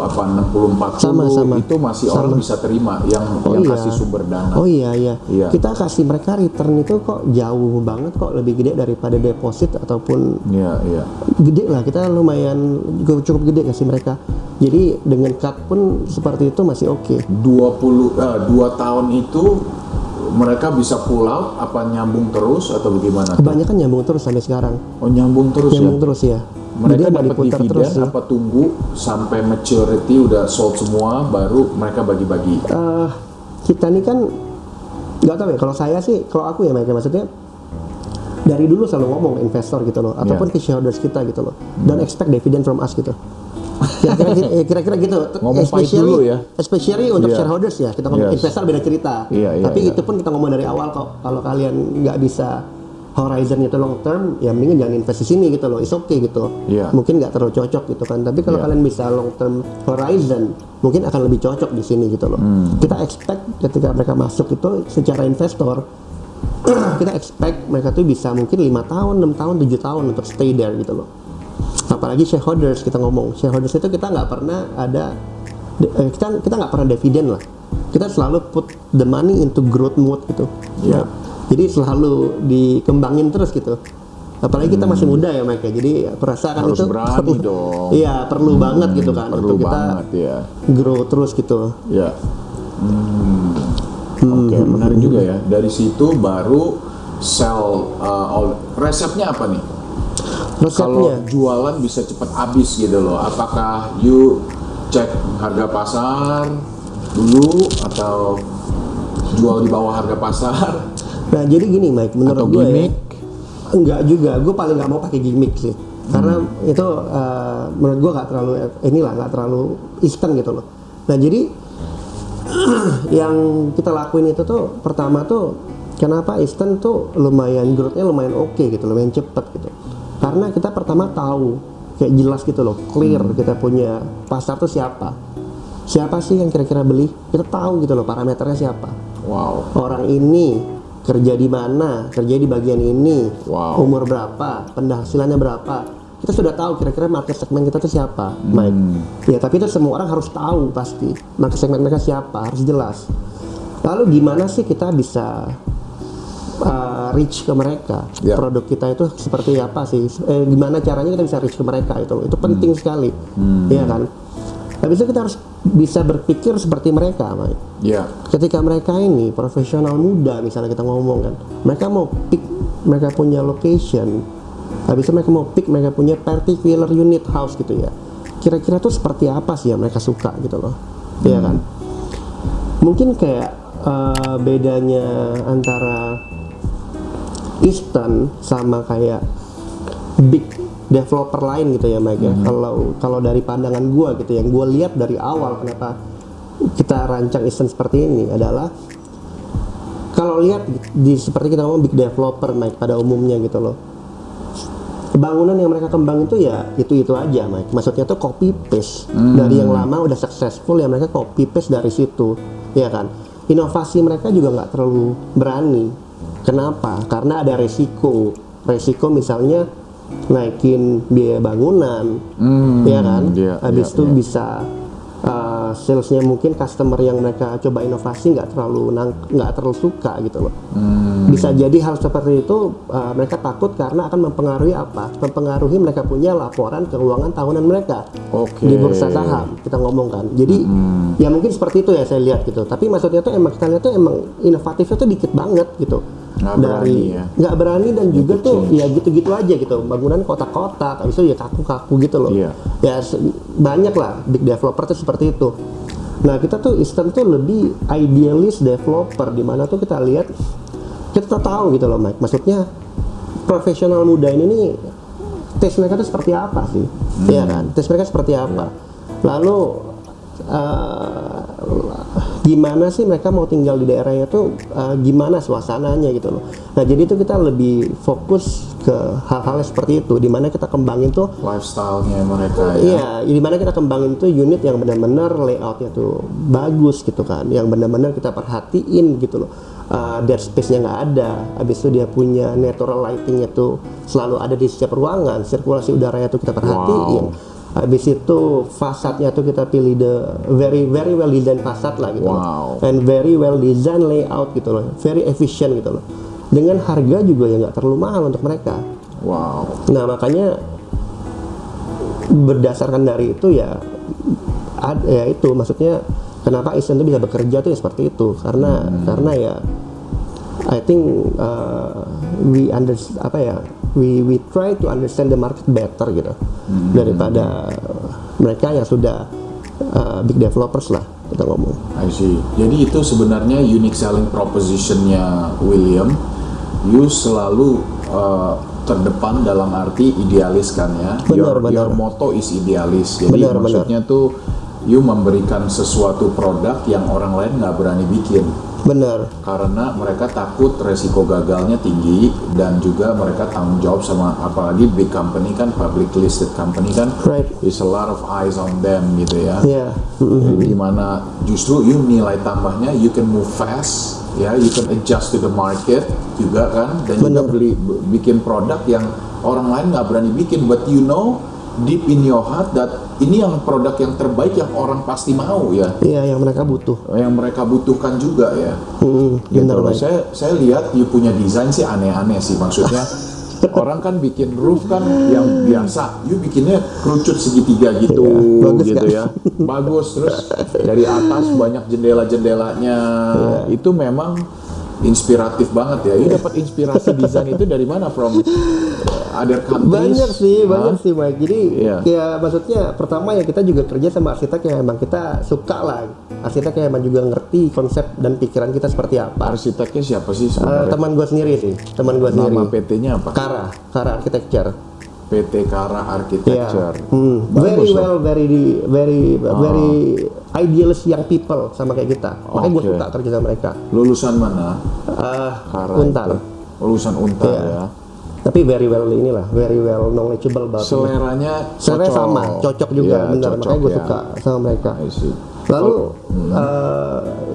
apa 60-40 Sama, sama. itu masih Sama. orang bisa terima yang Oh yang iya. kasih sumber dana. Oh iya iya. Iya. Kita kasih mereka return itu kok jauh banget kok lebih gede daripada deposit ataupun Iya iya. gede lah kita lumayan cukup gede kasih mereka. Jadi dengan cut pun seperti itu masih oke. 20 eh, dua tahun itu mereka bisa pull out apa nyambung terus atau bagaimana? Kebanyakan nyambung terus sampai sekarang. Oh nyambung terus Nyambung ya. terus ya. Mereka Jadi dapat diputar terus dividen sih. apa tunggu sampai maturity udah sold semua baru mereka bagi-bagi. Eh, kita nih kan nggak tahu ya kalau saya sih kalau aku ya Mike maksudnya dari dulu selalu ngomong investor gitu loh ataupun Iya. ke shareholders kita gitu loh don't expect dividend from us gitu kira-kira gitu, eh, kira-kira gitu Ngomong especially dulu ya. especially untuk Iya. shareholders ya kita ngomong Yes. investor beda cerita Iya, iya, tapi iya. itu pun kita ngomong dari awal kok kalau kalian nggak bisa horizon itu long term ya mendingan jangan invest di sini gitu loh it's okay gitu Iya. mungkin nggak terlalu cocok gitu kan tapi kalau Iya. kalian bisa long term horizon mungkin akan lebih cocok di sini gitu loh Hmm. kita expect ketika mereka masuk itu secara investor kita expect mereka tuh bisa mungkin lima tahun enam tahun tujuh tahun untuk stay there gitu loh apalagi shareholders kita ngomong shareholders itu kita nggak pernah ada eh, kita kita nggak pernah dividen lah kita selalu put the money into growth mode gitu. Nah, jadi selalu dikembangin terus gitu apalagi kita masih muda ya Mike ya. jadi kan Hmm. Harus itu berani perlu- dong. iya perlu banget gitu kan Perlu untuk kita banget ya. grow terus gitu Ya. Hmm. Oke, menarik juga ya. Dari situ baru sell uh, all- resepnya apa nih? Kalau resepnya jualan bisa cepat habis gitu loh. Apakah you cek harga pasar dulu atau jual di bawah harga pasar nah jadi gini Mike menurut atau gue ya, gimmick? Enggak juga, gue paling nggak mau pakai gimmick sih. Karena Hmm. itu eh, menurut gue nggak terlalu inilah nggak terlalu instan gitu loh. Nah jadi yang kita lakuin itu tuh pertama tuh kenapa instan tuh lumayan growth-nya lumayan oke gitu, lumayan cepet gitu. Karena kita pertama tahu kayak jelas gitu loh, clear Hmm. kita punya pasar tuh siapa. Siapa sih yang kira-kira beli? Kita tahu gitu loh parameternya siapa Wow. orang ini kerja di mana, kerja di bagian ini, Wow. umur berapa, penghasilannya berapa. Kita sudah tahu kira-kira market segmen kita tuh siapa, Hmm. Mike. Ya, tapi itu semua orang harus tahu pasti market segmen mereka siapa, harus jelas. Lalu gimana sih kita bisa uh, reach ke mereka? Ya. Produk kita itu seperti apa sih? Eh, gimana caranya kita bisa reach ke mereka itu? Itu penting sekali, Iya kan? Habis itu kita harus bisa berpikir seperti mereka, Mike Ya. ketika mereka ini profesional muda misalnya kita ngomong kan mereka mau pick mereka punya location habis itu mereka mau pick mereka punya particular unit house gitu ya kira-kira tuh seperti apa sih yang mereka suka gitu loh Iya kan mungkin kayak eh, bedanya antara Eastern sama kayak big developer lain gitu ya Mike ya. Kalau kalau dari pandangan gua gitu yang gua lihat dari awal kenapa kita rancang Eastern seperti ini adalah kalau lihat di seperti kita ngomong big developer Mike pada umumnya gitu loh. Bangunan yang mereka kembang itu ya itu-itu aja Mike. Maksudnya tuh copy paste dari yang lama udah successful ya mereka copy paste dari situ. Ya kan? Inovasi mereka juga nggak terlalu berani. Kenapa? Karena ada resiko. Resiko misalnya naikin biaya bangunan, Hmm, ya kan? iya, Habis itu iya. bisa uh, salesnya mungkin customer yang mereka coba inovasi nggak terlalu nggak terlalu suka gitu loh. Hmm. Bisa jadi hal seperti itu uh, mereka takut karena akan mempengaruhi apa? Mempengaruhi mereka punya laporan keuangan tahunan mereka Oke. di bursa saham kita ngomongkan. Jadi ya mungkin seperti itu ya saya lihat gitu. Tapi maksudnya tuh emang kita lihat tuh emang inovatifnya tuh dikit banget gitu. Nggak berani ya. nggak berani dan juga tuh ya gitu-gitu aja gitu. Bangunan kotak-kotak habis itu ya kaku-kaku gitu loh. Iya. ya banyak lah big developer tuh seperti itu. Nah kita tuh Eastern tuh lebih idealis developer di mana tuh kita lihat kita tahu gitu loh Mike. Maksudnya profesional muda ini nih tes mereka tuh seperti apa sih? Iya kan? Tes mereka seperti apa? Lalu eh, gimana sih mereka mau tinggal di daerahnya tuh eh, gimana suasananya gitu loh nah jadi itu kita lebih fokus ke hal-hal seperti itu di mana kita kembangin tuh Lifestyle-nya mereka ya. Iya, di mana kita kembangin tuh unit yang benar-benar layoutnya tuh bagus gitu kan, yang benar-benar kita perhatiin gitu loh. Uh, dead space-nya nggak ada, habis itu dia punya natural lighting-nya tuh selalu ada di setiap ruangan, sirkulasi udaranya tuh kita perhatiin. Habis itu fasadnya tuh kita pilih the very very well design fasad lah gitu Wow. loh. And very well design layout gitu loh, very efficient gitu loh. Dengan harga juga yang nggak terlalu mahal untuk mereka. Wow. Nah makanya berdasarkan dari itu ya ad- ya itu maksudnya kenapa Asian itu bisa bekerja tuh ya seperti itu karena karena ya I think uh, we under apa ya we we try to understand the market better gitu daripada mereka yang sudah uh, big developers lah kita ngomong I see. Jadi itu sebenarnya unique selling propositionnya William. You selalu uh, terdepan dalam arti idealis kan ya. Benar, your, benar. your motto is idealis. Jadi Benar, maksudnya tuh you memberikan sesuatu produk yang orang lain nggak berani bikin benar karena mereka takut resiko gagalnya tinggi dan juga mereka tanggung jawab sama apalagi big company kan public listed company kan Right. is a lot of eyes on them gitu ya ya mm, di mana justru you nilai tambahnya you can move fast ya you can adjust to the market juga kan dan juga Benar. beli bikin produk yang orang lain nggak berani bikin but you know deep in your heart that ini yang produk yang terbaik yang orang pasti mau ya. Iya yang mereka butuh. Yang mereka butuhkan juga ya. Mm, gitu benar loh. Saya saya lihat you punya desain sih aneh-aneh sih maksudnya. Orang kan bikin roof kan yang biasa, you bikinnya kerucut segitiga gitu, Iya, bagus gitu kan? ya, bagus terus dari atas banyak jendela-jendelanya, Iya. itu memang inspiratif banget ya. You dapat inspirasi desain itu dari mana from uh, other countries? banyak sih Hah? banyak sih Mike jadi Iya. ya maksudnya pertama ya kita juga kerja sama arsitek yang emang kita suka lah arsitek yang emang juga ngerti konsep dan pikiran kita seperti apa Arsiteknya siapa sih sebenarnya? teman gue sendiri sih teman gue sendiri Nama PT-nya apa? Kara Kara Architecture PT Kara Architecture. hmm. Bagus very well very very very idealist young people sama kayak kita makanya gue suka kerja sama mereka Lulusan mana? Eh, Kara Untar itu. Lulusan Untar Iya. ya. Tapi very well inilah very well knowledgeable about Seleranya cocok. sama, cocok juga, Iya, benar. cocok Makanya gue ya. suka sama mereka. I see. Lalu, Hmm.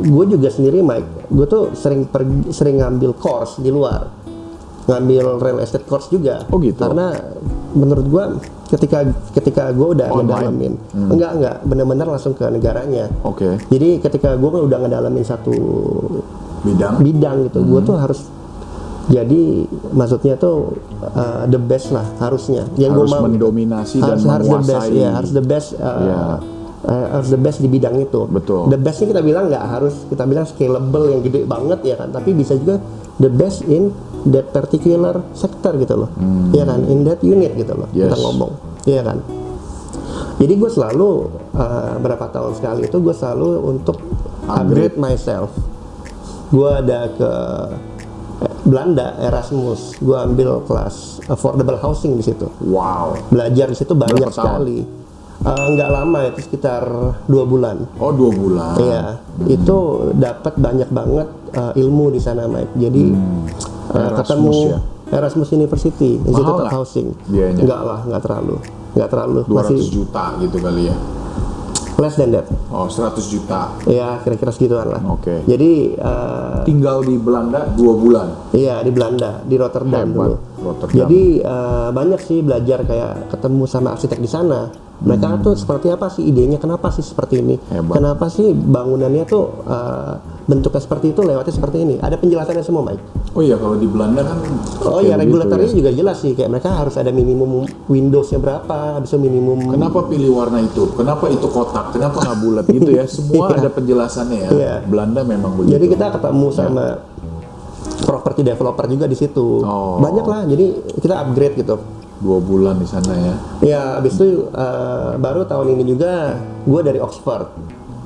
gue juga sendiri, Mike, gue tuh sering pergi, sering ngambil course di luar, ngambil real estate course juga. Oh, gitu? Karena menurut gue, ketika ketika gue udah Online? ngedalamin, enggak enggak, benar-benar langsung ke negaranya. Oke. Jadi ketika gue udah ngedalamin satu Bidang. bidang gitu, gue tuh harus jadi maksudnya tuh uh, the best lah harusnya. Yang Harus mendominasi dan harus, harus the best, menguasai. ya harus the best, uh, Iya. uh, harus the best di bidang itu. Betul. The bestnya kita bilang nggak harus kita bilang scalable yang gede banget ya kan, tapi bisa juga the best in that particular sector gitu loh, ya kan, in that unit gitu loh kita Hmm. Yes. ngomong, ya kan. Jadi gue selalu uh, berapa tahun sekali itu gue selalu untuk upgrade myself. Gue ada ke Belanda Erasmus, gue ambil kelas affordable housing di situ. Wow. Belajar di situ banyak sekali. Eh, nggak lama itu sekitar dua bulan. Oh dua bulan. Iya, itu dapat banyak banget eh, ilmu di sana, Mike. Jadi eh, Hmm. Erasmus ketemu ya? Erasmus University, Institute of Housing. Nggak lah, nggak terlalu, nggak terlalu. 200 Masih juta gitu kali ya. Less than that. Oh 100 juta. Ya, kira-kira segituan lah. Oke. Jadi eh, Tinggal di Belanda dua bulan. iya di Belanda, di Rotterdam Hebat. dulu. Rotterdam. Jadi eh, banyak sih belajar kayak ketemu sama arsitek di sana. Mereka tuh seperti apa sih idenya? Kenapa sih seperti ini? Hmm. Hebat. Kenapa sih bangunannya tuh eh, bentuknya seperti itu, lewatnya seperti ini? Ada penjelasannya semua, Mike. Oh iya kalau di Belanda kan Oh iya, regulatornya ya. juga jelas sih. Kayak mereka harus ada minimum Windowsnya berapa, habis itu minimum Kenapa pilih warna itu? Kenapa itu kotak? Kenapa nggak bulat gitu ya? Semua Iya. ada penjelasannya ya. Iya. Belanda memang begitu. Jadi kita ketemu sama property developer juga di situ. Oh. Banyak lah. Jadi kita upgrade gitu. Dua bulan di sana ya. Ya, habis itu eh, baru tahun ini juga gue dari Oxford,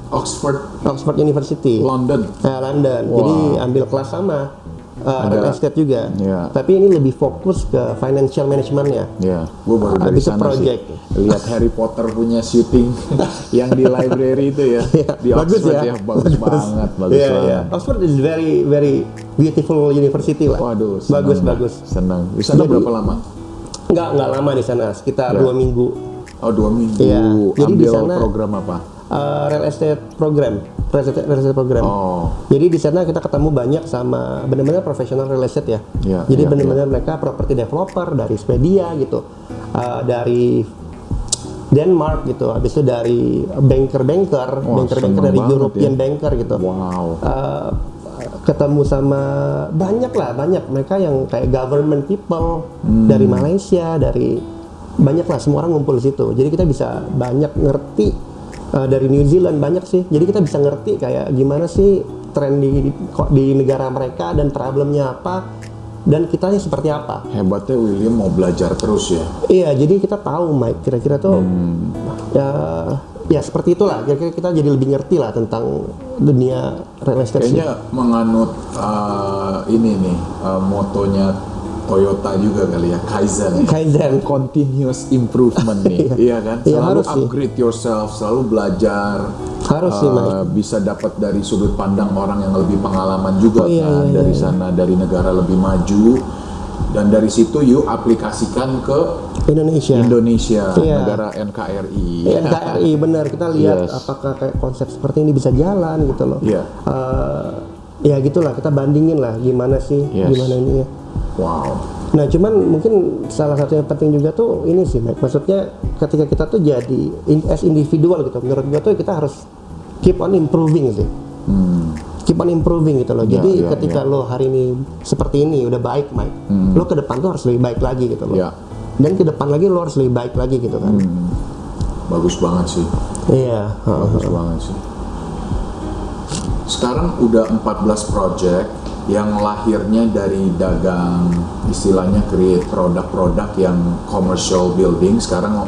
Oxford, Oxford University, London. eh, London. Wow. Jadi ambil kelas sama eh, real estate juga. Iya. Tapi ini lebih fokus ke financial managementnya. Ya, gue baru dari Habis sana project. sih. Lihat Harry Potter punya syuting yang di library itu ya. di bagus Oxford ya. ya. Bagus banget, bagus Iya, banget. iya. Oxford is very very beautiful university lah. Waduh, senang bagus bagus. Senang. Di sana berapa lama? Nggak nggak lama di sana, sekitar Ya. dua minggu. Oh dua minggu. Iya, jadi di sana- program apa? Eh, real estate program, real estate, real estate program. Oh, Jadi di sana kita ketemu banyak sama benar-benar profesional real estate ya. Iya, Jadi iya, benar-benar mereka property developer dari Swedia gitu, Uh, dari Denmark gitu, habis itu dari banker-banker, banker-banker dari European ya. banker gitu. wow. Uh, ketemu sama banyak lah banyak mereka yang kayak government people Hmm. dari Malaysia dari banyak lah semua orang ngumpul di situ jadi kita bisa banyak ngerti uh, dari New Zealand banyak sih jadi kita bisa ngerti kayak gimana sih tren di, di, negara mereka dan problemnya apa dan kitanya seperti apa Hebatnya William mau belajar terus ya. iya jadi kita tahu Mike kira-kira tuh Hmm. ya ya seperti itulah kira-kira kita jadi lebih ngerti lah tentang dunia real estate sih. Kayaknya menganut uh, ini nih uh, motonya Toyota juga kali ya Kaizen. Kaizen Continuous improvement nih, iya kan? Iya, Selalu harus sih. upgrade yourself, selalu belajar. Harus sih, uh, Mike. bisa dapat dari sudut pandang orang yang lebih pengalaman juga Oh, iya, kan iya, dari iya. sana dari negara lebih maju dan dari situ yuk aplikasikan ke Indonesia. Indonesia, Iya. negara NKRI. NKRI benar kita lihat Yes. apakah kayak konsep seperti ini bisa jalan gitu loh. Iya. Eh, ya gitulah kita bandingin lah gimana sih Yes. gimana ini ya. Wow. Nah cuman mungkin salah satu yang penting juga tuh ini sih Mike. Maksudnya ketika kita tuh jadi in- as individual gitu. Menurut gua tuh kita harus keep on improving sih. Hmm. Keep on improving gitu loh. Iya, Jadi iya, ketika lo hari ini seperti ini udah baik Mike. Lo ke depan tuh harus lebih baik lagi gitu loh. Iya. Dan ke depan lagi lo harus lebih baik lagi gitu kan. Hmm. Bagus banget sih. Iya. heeh. Bagus banget sih. Sekarang udah 14 project yang lahirnya dari dagang istilahnya create produk-produk yang commercial building sekarang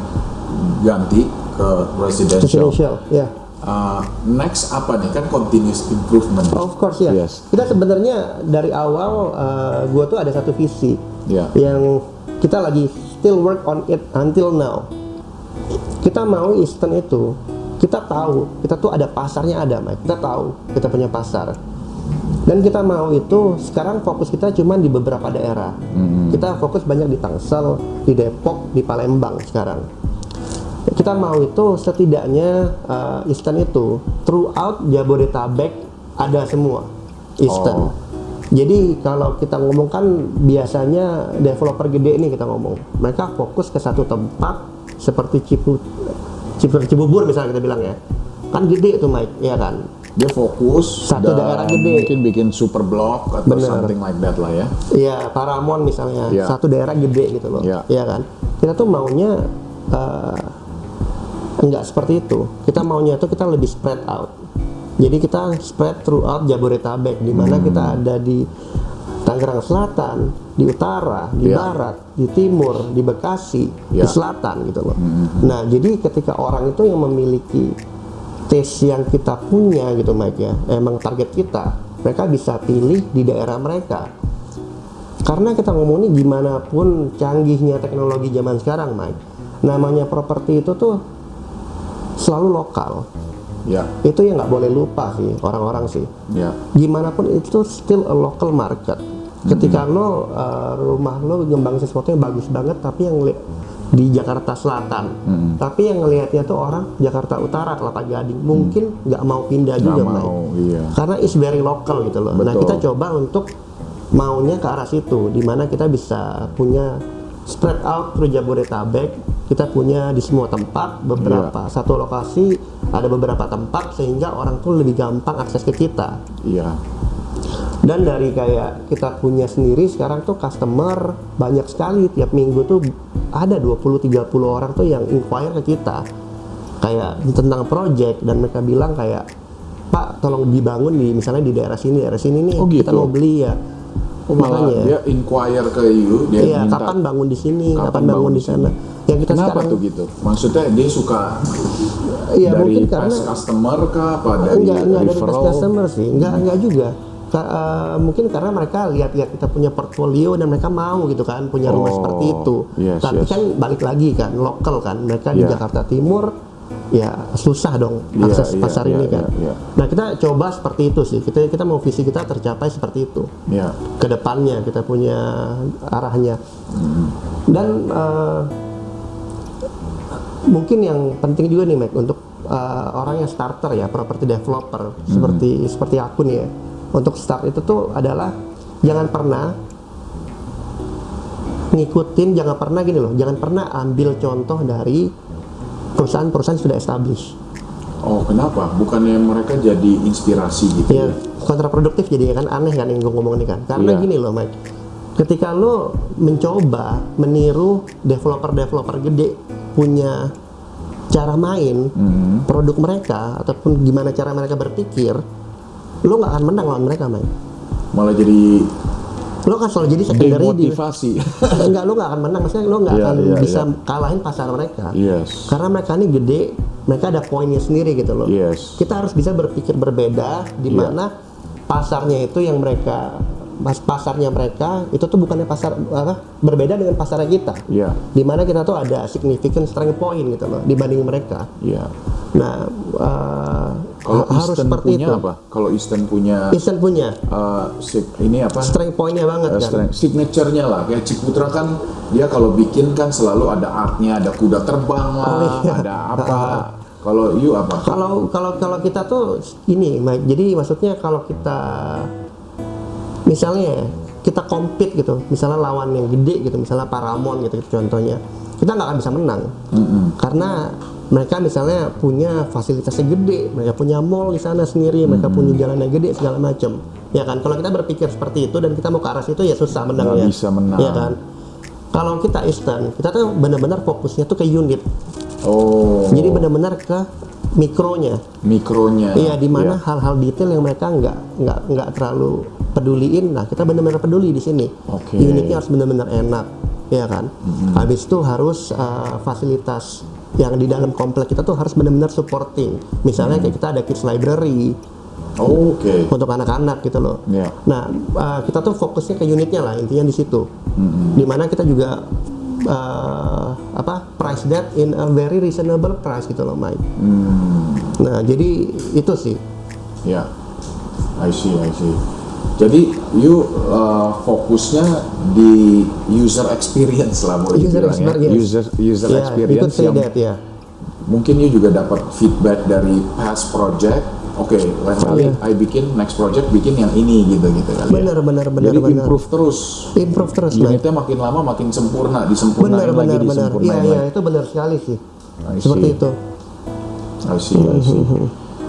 ganti ke residential. Residential, ya. Uh, next apa nih kan continuous improvement. Of course ya. Yes. Kita sebenarnya dari awal gue tuh ada satu visi Ya. yang kita lagi still work on it until now. Kita mau Eastern itu, kita tahu kita tuh ada pasarnya ada, Mike. Kita tahu kita punya pasar. Dan kita mau itu sekarang fokus kita cuma di beberapa daerah. Kita fokus banyak di Tangsel, di Depok, di Palembang sekarang. Kita mau itu setidaknya uh, Eastern itu throughout Jabodetabek ada semua Eastern. Oh. Jadi kalau kita ngomong kan biasanya developer gede ini kita ngomong, mereka fokus ke satu tempat seperti Cipu, Cipu Cibubur misalnya kita bilang ya, kan gede tuh Mike, ya kan? Dia fokus Satu dan daerah gede. mungkin bikin super block atau Bener. something like that lah ya. Iya, Paramon misalnya, Iya. satu daerah gede gitu loh, Iya. Iya kan? Kita tuh maunya eh, enggak seperti itu. Kita maunya tuh kita lebih spread out. Jadi kita spread throughout Jabodetabek, di mana Hmm. kita ada di Tangerang Selatan, di utara, di Iya. barat, di timur, di Bekasi, di Iya. selatan gitu loh. Hmm. Nah, jadi ketika orang itu yang memiliki taste yang kita punya gitu Mike ya, emang target kita, mereka bisa pilih di daerah mereka. Karena kita ngomongin gimana pun canggihnya teknologi zaman sekarang, Mike. Namanya properti itu tuh selalu lokal. Ya, Itu yang nggak boleh lupa sih orang-orang sih. ya. Gimana pun itu still a local market. Ketika lo uh, rumah lo ngembangin sesuatu yang bagus banget, tapi yang di Jakarta Selatan, tapi yang ngelihatnya tuh orang Jakarta Utara, Kelapa Gading, mungkin nggak mau pindah Nggak juga, mau, iya. Karena it's very local gitu loh. Nah Betul. kita coba untuk maunya ke arah situ di mana kita bisa punya spread out through Jabodetabek. Kita punya di semua tempat beberapa. Satu lokasi ada beberapa tempat sehingga orang tuh lebih gampang akses ke kita. Iya. dan dari kayak kita punya sendiri sekarang tuh customer banyak sekali. Tiap minggu tuh ada 20-30 orang tuh yang inquire ke kita. Kayak tentang project dan mereka bilang kayak Pak tolong dibangun di misalnya di daerah sini daerah sini nih Oh, kita gitu. mau beli ya Oh, malah makanya dia inquire ke you, dia iya minta kapan bangun di sini kapan kapan, bangun di sana yang kita Kenapa sekarang tuh gitu? Maksudnya dia suka Iya, dari mungkin past karena- customer kah apa dari enggak enggak dari referral? past customer sih enggak enggak juga Ka- eh, mungkin karena mereka lihat-lihat kita punya portfolio dan mereka mau gitu kan punya rumah Oh, seperti itu yes, tapi yes. kan balik lagi kan lokal kan mereka di Yeah. Jakarta Timur ya susah dong Iya, akses iya, pasar iya, ini kan? iya, iya. nah kita coba seperti itu sih. Kita kita mau visi kita tercapai seperti itu. Ya. ke depannya kita punya arahnya. Dan eh, mungkin yang penting juga nih Mac untuk eh, orang yang starter ya property developer seperti seperti aku nih ya. Untuk start itu tuh adalah jangan pernah ngikutin jangan pernah gini loh jangan pernah ambil contoh dari perusahaan-perusahaan sudah established Oh, kenapa? Bukannya mereka jadi inspirasi gitu ya ya? kontraproduktif jadi kan aneh kan yang gue ngomong ini kan karena Iya. gini loh Mike ketika lo mencoba meniru developer-developer gede punya cara main Hmm. produk mereka ataupun gimana cara mereka berpikir lo nggak akan menang lawan mereka Mike Malah jadi lo kan selalu jadi secondary di demotivasi. enggak lo nggak akan menang maksudnya lo nggak Iya, akan iya, bisa iya. kalahin pasar mereka yes. karena mereka ini gede mereka ada poinnya sendiri gitu loh Yes. kita harus bisa berpikir berbeda di Iya. mana pasarnya itu yang mereka pas pasarnya mereka itu tuh bukannya pasar apa berbeda dengan pasarnya kita Iya. di mana kita tuh ada significant strength point gitu loh dibanding mereka Iya. nah eh, Kalau ha- harus Eastern seperti punya itu apa? Kalau Eastern punya Eastern punya uh, ini apa? strength pointnya banget Uh, kan strength- signature-nya lah kayak Ciputra kan dia kalau bikin kan selalu ada artnya ada kuda terbang lah Oh, iya. ada apa kalau you apa kalau kalau kalau kita tuh ini jadi maksudnya kalau kita misalnya ya, kita compete gitu. Misalnya lawan yang gede gitu misalnya Paramount gitu, gitu contohnya. Kita nggak akan bisa menang. Karena mereka misalnya punya fasilitasnya gede. Mereka punya mall di sana sendiri. Mereka punya jalan yang gede segala macam ya kan? Kalau kita berpikir seperti itu dan kita mau ke arah situ ya susah menang Nggak ya. bisa menang. ya kan? Kalau kita Eastern kita tuh benar-benar fokusnya tuh ke unit oh jadi benar-benar ke mikronya mikronya Iya, di mana Iya. hal-hal detail yang mereka nggak nggak nggak terlalu peduliin. Nah, kita benar-benar peduli di sini. Oke. Unitnya harus benar-benar enak, ya kan. Habis itu harus uh, fasilitas yang di dalam komplek kita tuh harus benar-benar supporting. Misalnya kayak kita ada kids library Oh, oke untuk anak-anak gitu loh. Iya. Nah, uh, kita tuh fokusnya ke unitnya lah, intinya di situ. Di mana kita juga uh, apa price that in a very reasonable price gitu loh, Mike. Hmm, Nah, jadi itu sih. ya I see I see jadi you uh, fokusnya di user experience lah boleh User dibilang experience. ya user user you experience yang that, ya. mungkin you juga dapat feedback dari past project oke lain kali Iya. I bikin next project bikin yang ini gitu gitu kali ya. Benar, benar, benar, jadi benar. improve terus Improve terus, unitnya makin lama makin sempurna Benar, disempurnain lagi benar, benar. Iya, disempurnain iya, itu benar sekali sih. I Seperti see. itu. I see, I see.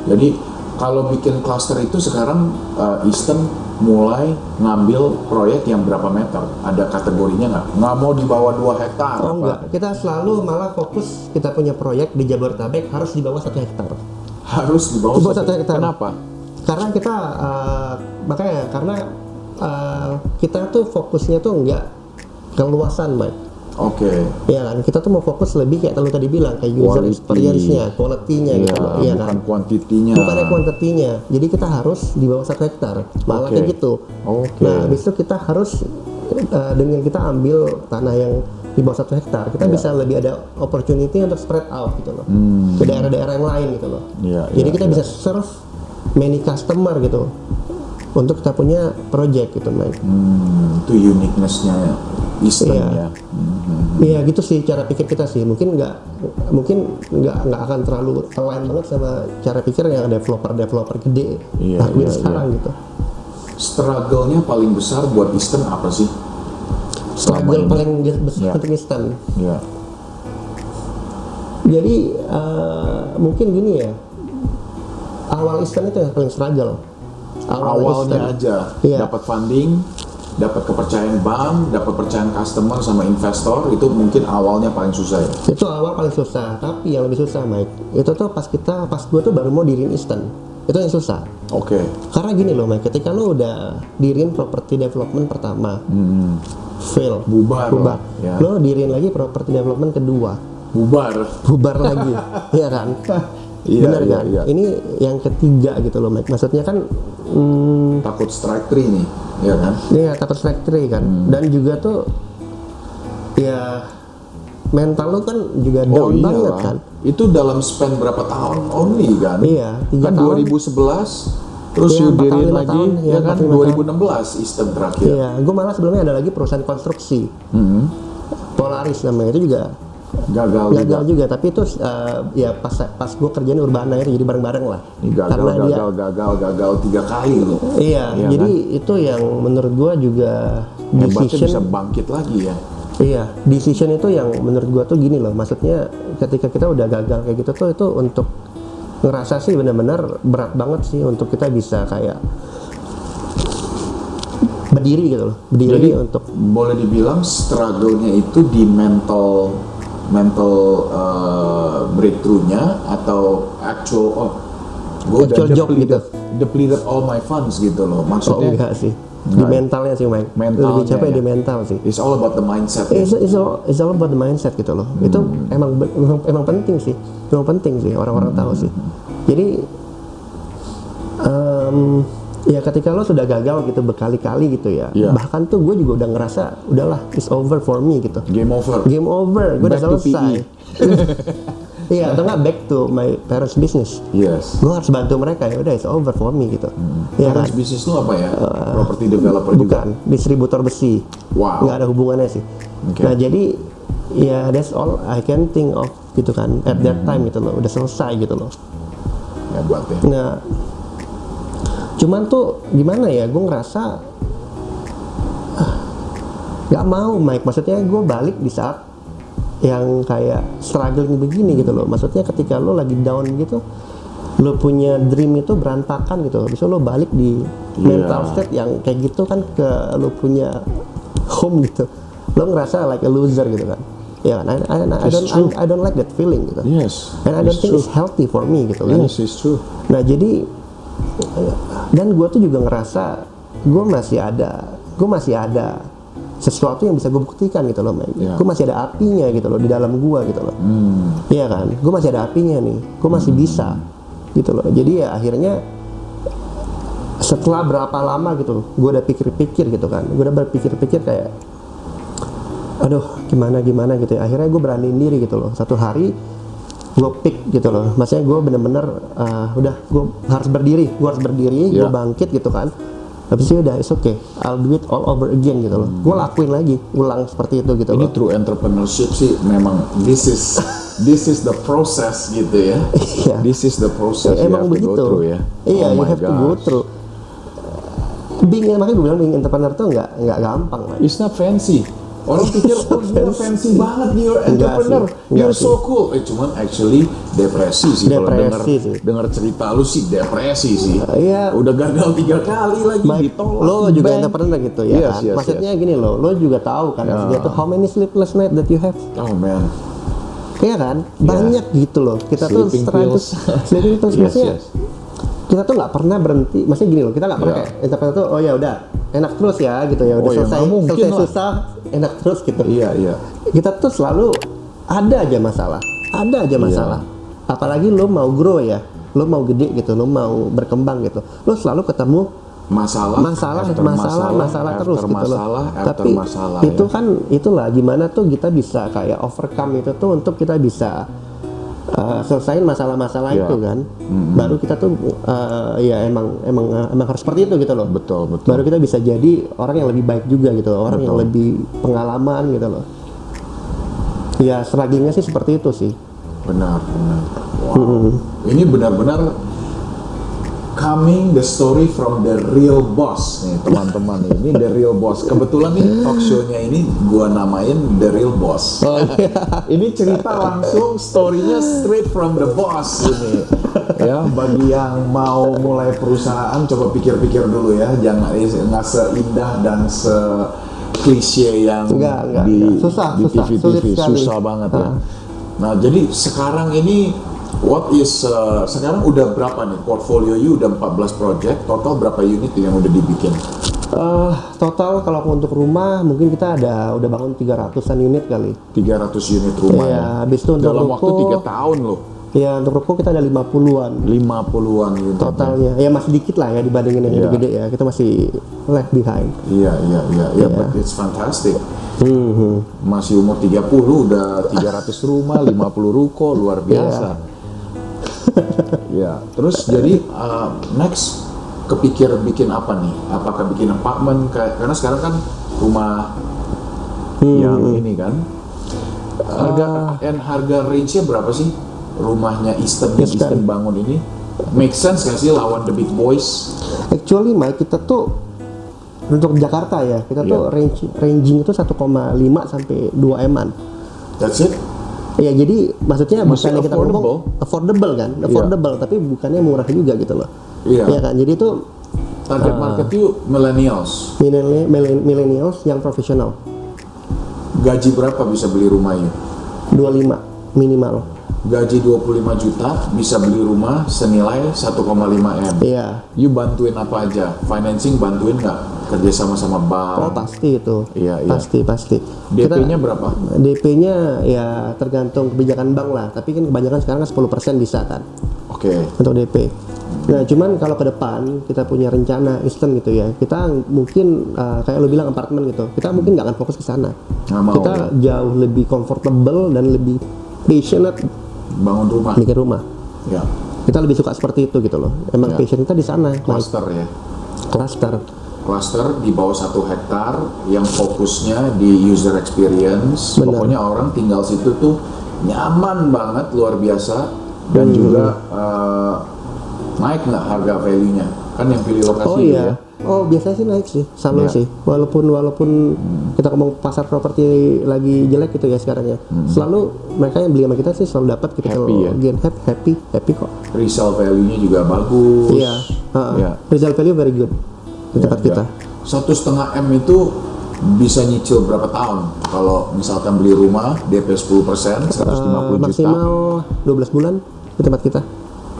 Jadi kalau bikin cluster itu sekarang uh, Eastern mulai ngambil proyek yang berapa meter? Ada kategorinya nggak? Nggak mau di bawah 2 hektar? Oh apa? enggak, kita selalu malah fokus kita punya proyek di Jabodetabek harus di bawah satu hektar. Harus di bawah, satu hektar. Kenapa? Karena kita eh, makanya karena eh, kita tuh fokusnya tuh enggak keluasan, Mike. Oke. Ya kan, kita tuh mau fokus lebih kayak kalau tadi bilang kayak user Quality. experience-nya, quality-nya Iya, gitu, ya kan. bukan kuantitinya. Bukannya kuantitinya, jadi kita harus di bawah satu hektar, malah Oke. kayak gitu. Oke. Nah, habis itu kita harus eh, dengan kita ambil tanah yang di bawah satu hektar, kita Iya. bisa lebih ada opportunity untuk spread out gitu loh, Hmm. ke daerah-daerah yang lain gitu loh. Iya, jadi iya, kita iya. bisa serve many customer gitu untuk kita punya project gitu, Mike. Hmm, itu uniqueness-nya Eastern Iya. ya. Mhm. Iya gitu sih cara pikir kita sih. Mungkin nggak mungkin nggak nggak akan terlalu align banget sama cara pikir yang developer developer gede Iya, lakuin iya, sekarang gitu. struggle-nya paling besar buat Eastern apa sih? Struggle ini. paling besar Ya. untuk instan Ya. jadi eh, mungkin gini ya awal instan itu yang paling struggle Awalnya instan. aja Iya. dapat funding, dapat kepercayaan bank, dapat kepercayaan customer sama investor itu mungkin awalnya paling susah ya. itu awal paling susah tapi yang lebih susah Mike itu tuh pas kita pas gue tuh baru mau diriin instan itu yang susah Oke. karena gini loh Mike ketika lo udah diriin property development pertama Hmm. fail Bubar bubar lah, ya. lo diriin lagi property development kedua Bubar. bubar lagi iya kan Iya, benar iya, kan iya. ini yang ketiga gitu loh Mike maksudnya kan hmm, Takut strike three nih, ya kan? Iya takut strike three kan Hmm. dan juga tuh ya mental lu kan juga down Oh banget kan Itu dalam span berapa tahun only kan? Iya, tiga kan tahun. 2011 terus Iya, tahun, diriin lagi tahun, ya iya, kan empat, lima 2016 Eastern terakhir. iya gue malah sebelumnya ada lagi perusahaan konstruksi Hmm. Polaris namanya itu juga Gagal, gagal juga. juga tapi itu eh, ya pas pas gue kerjain urbana itu jadi bareng-bareng lah Ini gagal, karena gagal, dia gagal, gagal tiga kali loh. iya Iya jadi itu yang menurut gue juga Hebatnya decision bisa bangkit lagi ya. Iya, decision itu yang menurut gua tuh gini loh. Maksudnya ketika kita udah gagal kayak gitu tuh itu untuk ngerasa sih benar-benar berat banget sih untuk kita bisa kayak berdiri gitu loh. Berdiri Jadi untuk boleh dibilang struggle-nya itu di mental mental uh, breakthrough-nya atau actual oh gue udah Actual job depleted, gitu. depleted all my funds gitu loh oh maksudnya enggak sih. Di mentalnya sih, Mike. Mentalnya Lebih capek ya. di mental sih. it's all about the mindset ya. It's, it's, all, it's all about the mindset gitu loh. Itu emang, emang emang penting sih. Emang penting sih orang-orang tahu sih. Jadi em, ya ketika lo sudah gagal gitu berkali-kali gitu ya. Iya. Bahkan tuh gue juga udah ngerasa udahlah it's over for me gitu. game over Game over, gue udah selesai. Iya, atau nggak back to my parents business. yes Gue harus bantu mereka ya udah it's over for me gitu. Iya kan? Parents bisnis lu apa ya property developer juga Bukan, distributor besi. Wow. Nggak ada hubungannya sih. Oke. Nah jadi ya that's all I can think of gitu kan at that Hmm. time gitu loh, udah selesai gitu loh. ya buat ya Nah, cuman tuh gimana ya, gue ngerasa ah, nggak mau Mike. Maksudnya gue balik di saat yang kayak struggling begini gitu loh. Maksudnya ketika lo lagi down gitu, lo punya dream itu berantakan gitu. Bisa lo balik di Iya. mental state yang kayak gitu kan ke lo punya home gitu. Lo ngerasa like a loser gitu kan. Ya kan, I, I, I It's don't. I, I don't like that feeling gitu. yes And I don't think true it's healthy for me gitu kan. yes it's true Nah jadi dan gue tuh juga ngerasa gue masih ada, gue masih ada sesuatu yang bisa gue buktikan gitu loh, men. Ya. Gue masih ada apinya gitu loh di dalam gue gitu loh. Hmm. Iya kan, gue masih ada apinya nih, gue masih bisa gitu loh. Jadi ya akhirnya setelah berapa lama gitu, gue udah pikir-pikir gitu kan, gue udah berpikir-pikir kayak, aduh gimana gimana gitu ya. Akhirnya gue beraniin diri gitu loh. Satu hari gue pick gitu loh. Maksudnya gue bener-bener uh, udah gue harus berdiri, gue harus berdiri, gue Ya. bangkit gitu kan. Habis itu udah it's okay, I'll do it all over again gitu loh. Gue lakuin lagi, ulang seperti itu gitu ini loh. true entrepreneurship sih memang this is this is the process gitu ya Iya. this is the process you emang have to begitu. go through ya Iya, oh you have to go through. Being makanya gue bilang being entrepreneur tuh nggak nggak gampang lah. It's not fancy. Orang pikir, oh gila fancy banget nih entrepreneur, sih, you're so cool. Eh cuman actually depresi sih kalau Depresi denger sih. denger cerita lu sih depresi sih. iya. Udah gagal tiga kali lagi Mike, ditolak. lo juga bank. entrepreneur gitu ya Yes, kan? yes, Maksudnya gini loh, lo juga tahu kan Ya. maksudnya tuh how many sleepless night that you have? Oh man, Iya kan? Banyak gitu loh. Kita tuh Sleeping struggle- pills. sleeping pills Yes, maksudnya yes. kita tuh nggak pernah berhenti. Maksudnya gini loh, kita nggak pernah Ya. kayak tuh oh ya udah enak terus ya gitu ya udah Oh ya, selesai mungkin selesai lah. susah enak terus gitu. iya iya. kita tuh selalu ada aja masalah. Ada aja masalah. Apalagi lo mau grow ya. Lo mau gede gitu lo mau berkembang gitu. Lo selalu ketemu Masalah, masalah after masalah masalah after terus gitu loh. masalah, tapi masalah, itu ya. kan itulah gimana tuh kita bisa kayak overcome itu tuh untuk kita bisa uh, selesaiin masalah-masalah Ya. itu kan. Baru kita tuh uh, ya emang emang emang harus seperti itu gitu loh. Betul betul. baru kita bisa jadi orang yang lebih baik juga gitu loh, orang yang Betul. lebih pengalaman gitu loh ya strugglingnya sih seperti itu sih. Benar, benar. Wow. Ini benar-benar Coming the story from the real boss nih teman-teman. Ini the real boss. Kebetulan nih talk show-nya ini gua namain the real boss. Ini cerita langsung story-nya straight from the boss ini. Ya bagi yang mau mulai perusahaan coba pikir-pikir dulu ya. Jangan eh, nggak seindah dan se klise yang Enggak, enggak, di, enggak. Susah, di susah, TV, sulit TV sekali. susah banget ya Ah. nah jadi sekarang ini what is uh, sekarang udah berapa nih portfolio you udah 14 project total berapa unit yang udah dibikin Eh, total kalau untuk rumah mungkin kita ada udah bangun 300-an unit kali. 300 unit rumah Iya, ya habis itu untuk dalam ruko- waktu 3 tahun loh Ya untuk ruko kita ada 50-an 50-an unit totalnya. Ya masih dikit lah ya dibandingin yang Iya. gede-gede ya. Kita masih left behind. iya iya iya iya Iya. but it's fantastic Hmm. masih umur 30 udah 300 rumah 50 ruko luar biasa ya terus jadi uh, next kepikir bikin apa nih apakah bikin apartemen karena sekarang kan rumah yang ini kan harga and harga range nya berapa sih rumahnya Eastern yang Eastern. Eastern bangun ini make sense gak sih lawan the big boys Actually Mike kita tuh untuk Jakarta ya kita tuh Iya. range ranging itu 1,5 sampai 2 eman. that's it Ya jadi maksudnya Masih bukannya kita ngomong affordable kan, affordable tapi bukannya murah juga gitu loh. Iya. Ya kan, jadi itu target market you millennials millennial- millen- millennials yang profesional gaji berapa bisa beli rumah you 25 minimal. Gaji 25 juta bisa beli rumah senilai 1,5 m. Iya. You bantuin apa aja? Financing bantuin nggak? Kerja sama sama Oh bank. pasti itu. Iya, iya. Pasti pasti. DP-nya berapa? DP-nya ya tergantung kebijakan bank lah. Tapi kan kebanyakan sekarang kan 10% bisa kan Oke. untuk DP. Nah cuman kalau ke depan kita punya rencana instan gitu ya. Kita mungkin uh, kayak lo bilang apartemen gitu. Kita mungkin nggak akan fokus ke sana. Mau, kita jauh lebih comfortable dan lebih passionate Bangun rumah. bikin rumah. Ya. Kita lebih suka seperti itu gitu loh. Emang Ya. passion kita di sana. Cluster ya. Cluster. Cluster di bawah satu hektar yang fokusnya di user experience. Benar. Pokoknya orang tinggal situ tuh nyaman banget luar biasa dan Hmm. juga uh, naik nggak harga value-nya? Kan yang pilih lokasi Oh iya. ya. Oh biasanya sih naik sih, Iya. sama sih. Walaupun walaupun kita ngomong pasar properti lagi jelek gitu ya sekarang ya. Selalu mereka yang beli sama kita sih selalu dapat gitu Happy ya? gain happy, happy, happy kok. Resale value-nya juga bagus. Iya. heeh. Iya. Result value very good di tempat Ya, kita. ya. Satu setengah m itu bisa nyicil berapa tahun? Kalau misalkan beli rumah DP 10% 150 Eh, juta, maksimal 12 bulan di tempat kita.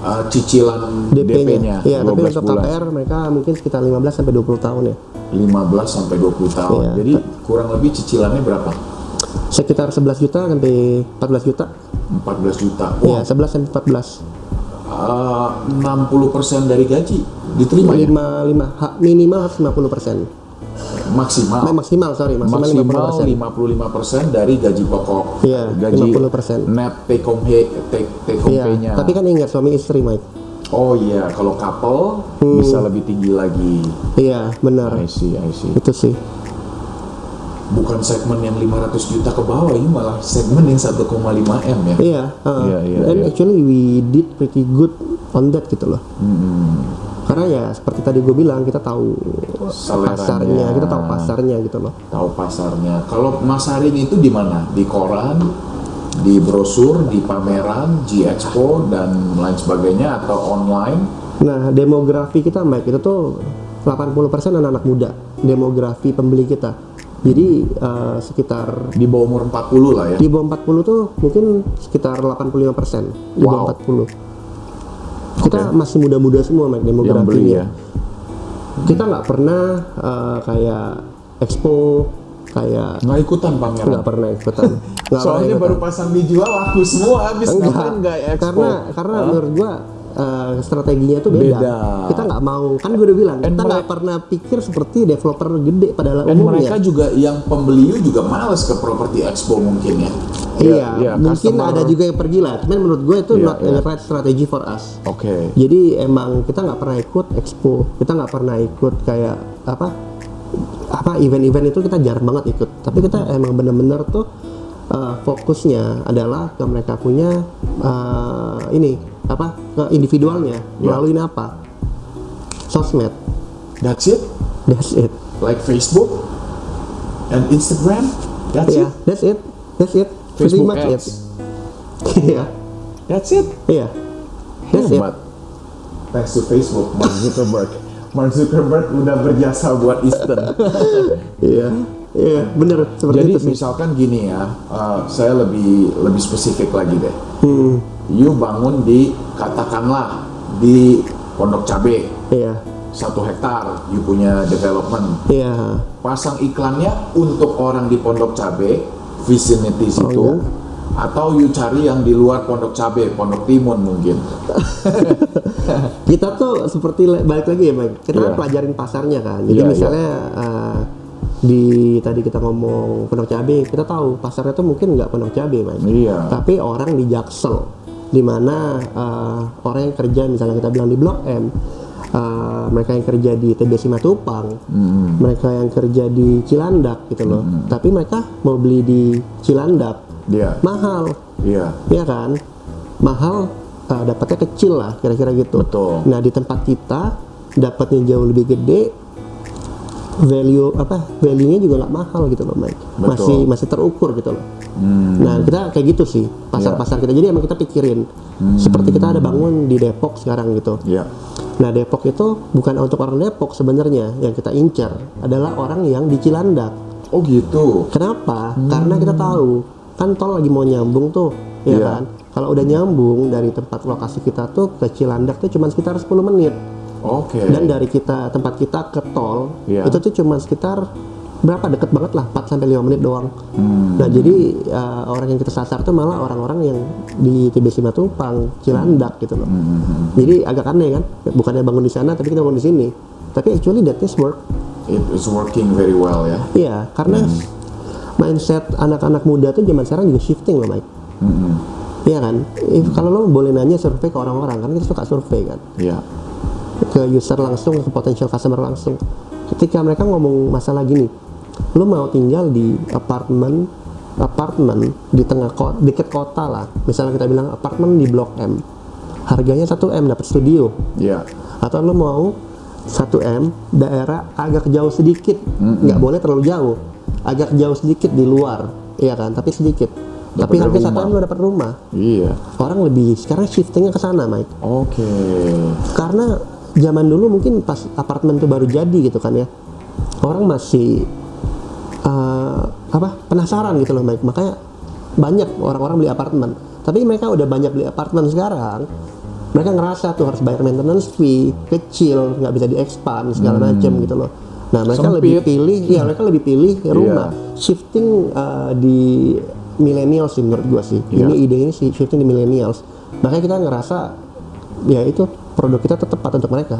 Eh, cicilan DP-nya, DP-nya. Iya, tapi 12 untuk bulan, KPR mereka mungkin sekitar 15 sampai 20 tahun ya. 15 sampai 20 tahun. Iya. Jadi kurang lebih cicilannya berapa? Sekitar 11 juta sampai 14 juta. 14 juta. Iya, Wah, 11 sampai 14. eh, 60% dari gaji diterima ya? 5 5 ha- minimal harus 50%. Maksimal. Nah, maksimal sorry, maksimal, maksimal 50%. 55% dari gaji pokok. Iya, gaji 50%. net take home pay, take, take home Iya, pay-nya. tapi kan ingat suami istri Mike. Oh iya, kalau couple Hmm. bisa lebih tinggi lagi. Iya, benar. I see, I see. Itu sih. Bukan segmen yang 500 juta ke bawah, ini malah segmen yang 1,5 m ya. Iya, uh, Iya, iya, and iya. actually we did pretty good on that gitu loh. Hmm. Karena ya seperti tadi gue bilang kita tahu Seleranya. pasarnya, kita tahu pasarnya gitu loh. Tahu pasarnya. Kalau masarin itu di mana? Di koran, di brosur, di pameran, G Expo dan lain sebagainya atau online? Nah, demografi kita Mike itu tuh 80% anak-anak muda demografi pembeli kita. Jadi uh, sekitar Di bawah umur 40 lah ya. di bawah 40 tuh mungkin sekitar 85% di bawah Wow. 40. Kita masih muda-muda semua beli demografinya. ya. Kita nggak pernah uh, kayak expo kayak Nggak ikutan pameran. nggak pernah ikutan. Nggak Soalnya pernah baru ikutan. pasang dijual laku semua habis enggak, nggak expo? karena karena Hah? menurut gua uh, strateginya tuh beda. Beda. Kita nggak mau kan gue udah bilang And kita nggak pernah pikir seperti developer gede pada Dan umumnya. mereka juga yang pembeli juga males ke properti expo mungkin ya. Iya, iya, mungkin customer- ada juga yang pergi lah. Cuman menurut gue itu Iya, not iya. the right strategy for us. Oke. Jadi emang kita nggak pernah ikut expo, kita nggak pernah ikut kayak apa apa event-event itu kita jarang banget ikut. Tapi kita emang bener-bener tuh uh, fokusnya adalah ke mereka punya uh, ini apa ke individualnya Ya. melalui apa sosmed. That's it. That's it. Like Facebook and Instagram. That's Iya, it. that's it. That's it. Facebook much ads. Iya, That's it. iya. That's it. Hebat. Thanks to Facebook, Mark Zuckerberg. Mark Zuckerberg udah berjasa buat Easton. Iya, iya, bener seperti Jadi itu sih. misalkan gini ya, uh, saya lebih lebih spesifik lagi deh. Hmm, You bangun di katakanlah di Pondok Cabe iya, satu hektar, you punya development. iya. Pasang iklannya untuk orang di Pondok Cabe, vicinity situ, iya. atau you cari yang di luar Pondok Cabe, Pondok Timun mungkin. Kita tuh seperti balik lagi ya, Mike. Kita kan Iya. pelajarin pasarnya kan. Jadi Iya, misalnya uh, di tadi kita ngomong pondok cabe, kita tahu pasarnya tuh mungkin nggak pondok cabe, Mike. Iya. Tapi orang di Jaksel, di mana uh, orang yang kerja misalnya kita bilang di Blok M, uh, mereka yang kerja di TBC Matupang, Hmm. mereka yang kerja di Cilandak gitu loh. Tapi mereka mau beli di Cilandak Dia, mahal, iya. ya kan? Mahal, uh, dapatnya kecil lah, kira-kira gitu. Betul. Nah di tempat kita dapatnya jauh lebih gede, value apa? Value-nya juga nggak mahal gitu loh, Mike. Betul. Masih masih terukur gitu loh. Hmm. Nah kita kayak gitu sih pasar-pasar kita. Jadi emang kita pikirin. Seperti kita ada bangun di Depok sekarang gitu. Iya. Nah Depok itu bukan untuk orang Depok sebenarnya yang kita incar adalah orang yang di Cilandak. Oh gitu. Kenapa? Karena kita tahu kan tol lagi mau nyambung tuh, ya Iya. kan? Kalau udah nyambung dari tempat lokasi kita tuh ke Cilandak tuh cuma sekitar 10 menit. Oke. Dan dari kita tempat kita ke tol Iya. itu tuh cuma sekitar berapa deket banget lah 4 sampai 5 menit doang. Hmm. Nah, jadi uh, orang yang kita sasar tuh malah orang-orang yang di TBC Matupang, Cilandak gitu loh. Hmm. Jadi agak aneh kan? Bukannya bangun di sana tapi kita bangun di sini. Tapi actually that is work. It is working very well ya. Iya, karena Hmm. mindset anak-anak muda tuh zaman sekarang juga shifting loh, Mike. Mm-mm. Iya kan? If, kalau lo boleh nanya survei ke orang-orang kan kita suka survei kan Iya. ke user langsung ke potential customer langsung. Ketika mereka ngomong masalah gini, lo mau tinggal di apartemen apartemen di tengah kota, deket kota lah. Misalnya kita bilang apartemen di Blok M. Harganya 1 M dapat studio. Iya. Atau lo mau 1 M daerah agak jauh sedikit, nggak boleh terlalu jauh, agak jauh sedikit di luar, iya kan? Tapi sedikit. Tapi Dapat harga 1 rumah. M lo dapat rumah. Iya. Orang lebih sekarang shiftingnya ke sana, Mike. Oke. Karena zaman dulu mungkin pas apartemen tuh baru jadi gitu kan ya, orang masih eh, apa penasaran gitu loh, Mike. Makanya banyak orang-orang beli apartemen. Tapi mereka udah banyak beli apartemen sekarang. Mereka ngerasa tuh harus bayar maintenance fee kecil, nggak bisa diexpand segala macam gitu loh. Nah mereka Sempit. lebih pilih, ya mereka lebih pilih rumah. Shifting eh, di millennials sih menurut gua sih. Iya. Ini ide ini sih shifting di millennials. Makanya kita ngerasa ya itu produk kita tetap tepat untuk mereka.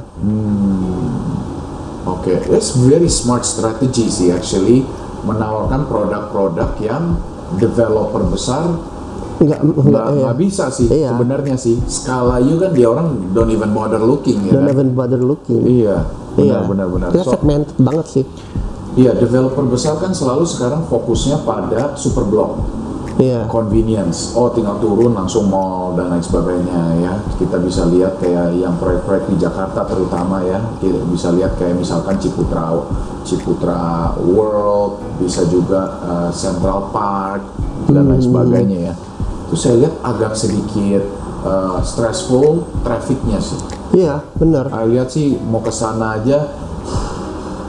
Oke. It's very smart strategy sih actually menawarkan produk-produk yang developer besar Enggak enggak nggak iya. nggak bisa sih Iya. sebenarnya sih skala you kan dia orang don't even bother looking ya Don't kan? even bother looking. Iya. Iya. Benar benar benar. Kita So, segmented banget sih. iya developer besar kan selalu sekarang fokusnya pada super block. Iya. convenience. Oh, tinggal turun langsung mall dan lain sebagainya ya. Kita bisa lihat kayak yang proyek-proyek di Jakarta terutama ya. Kita bisa lihat kayak misalkan Ciputra Ciputra World, bisa juga uh, Central Park dan lain sebagainya ya. Itu saya lihat agak sedikit uh, stressful trafficnya sih. Iya, benar. Saya lihat sih mau ke sana aja.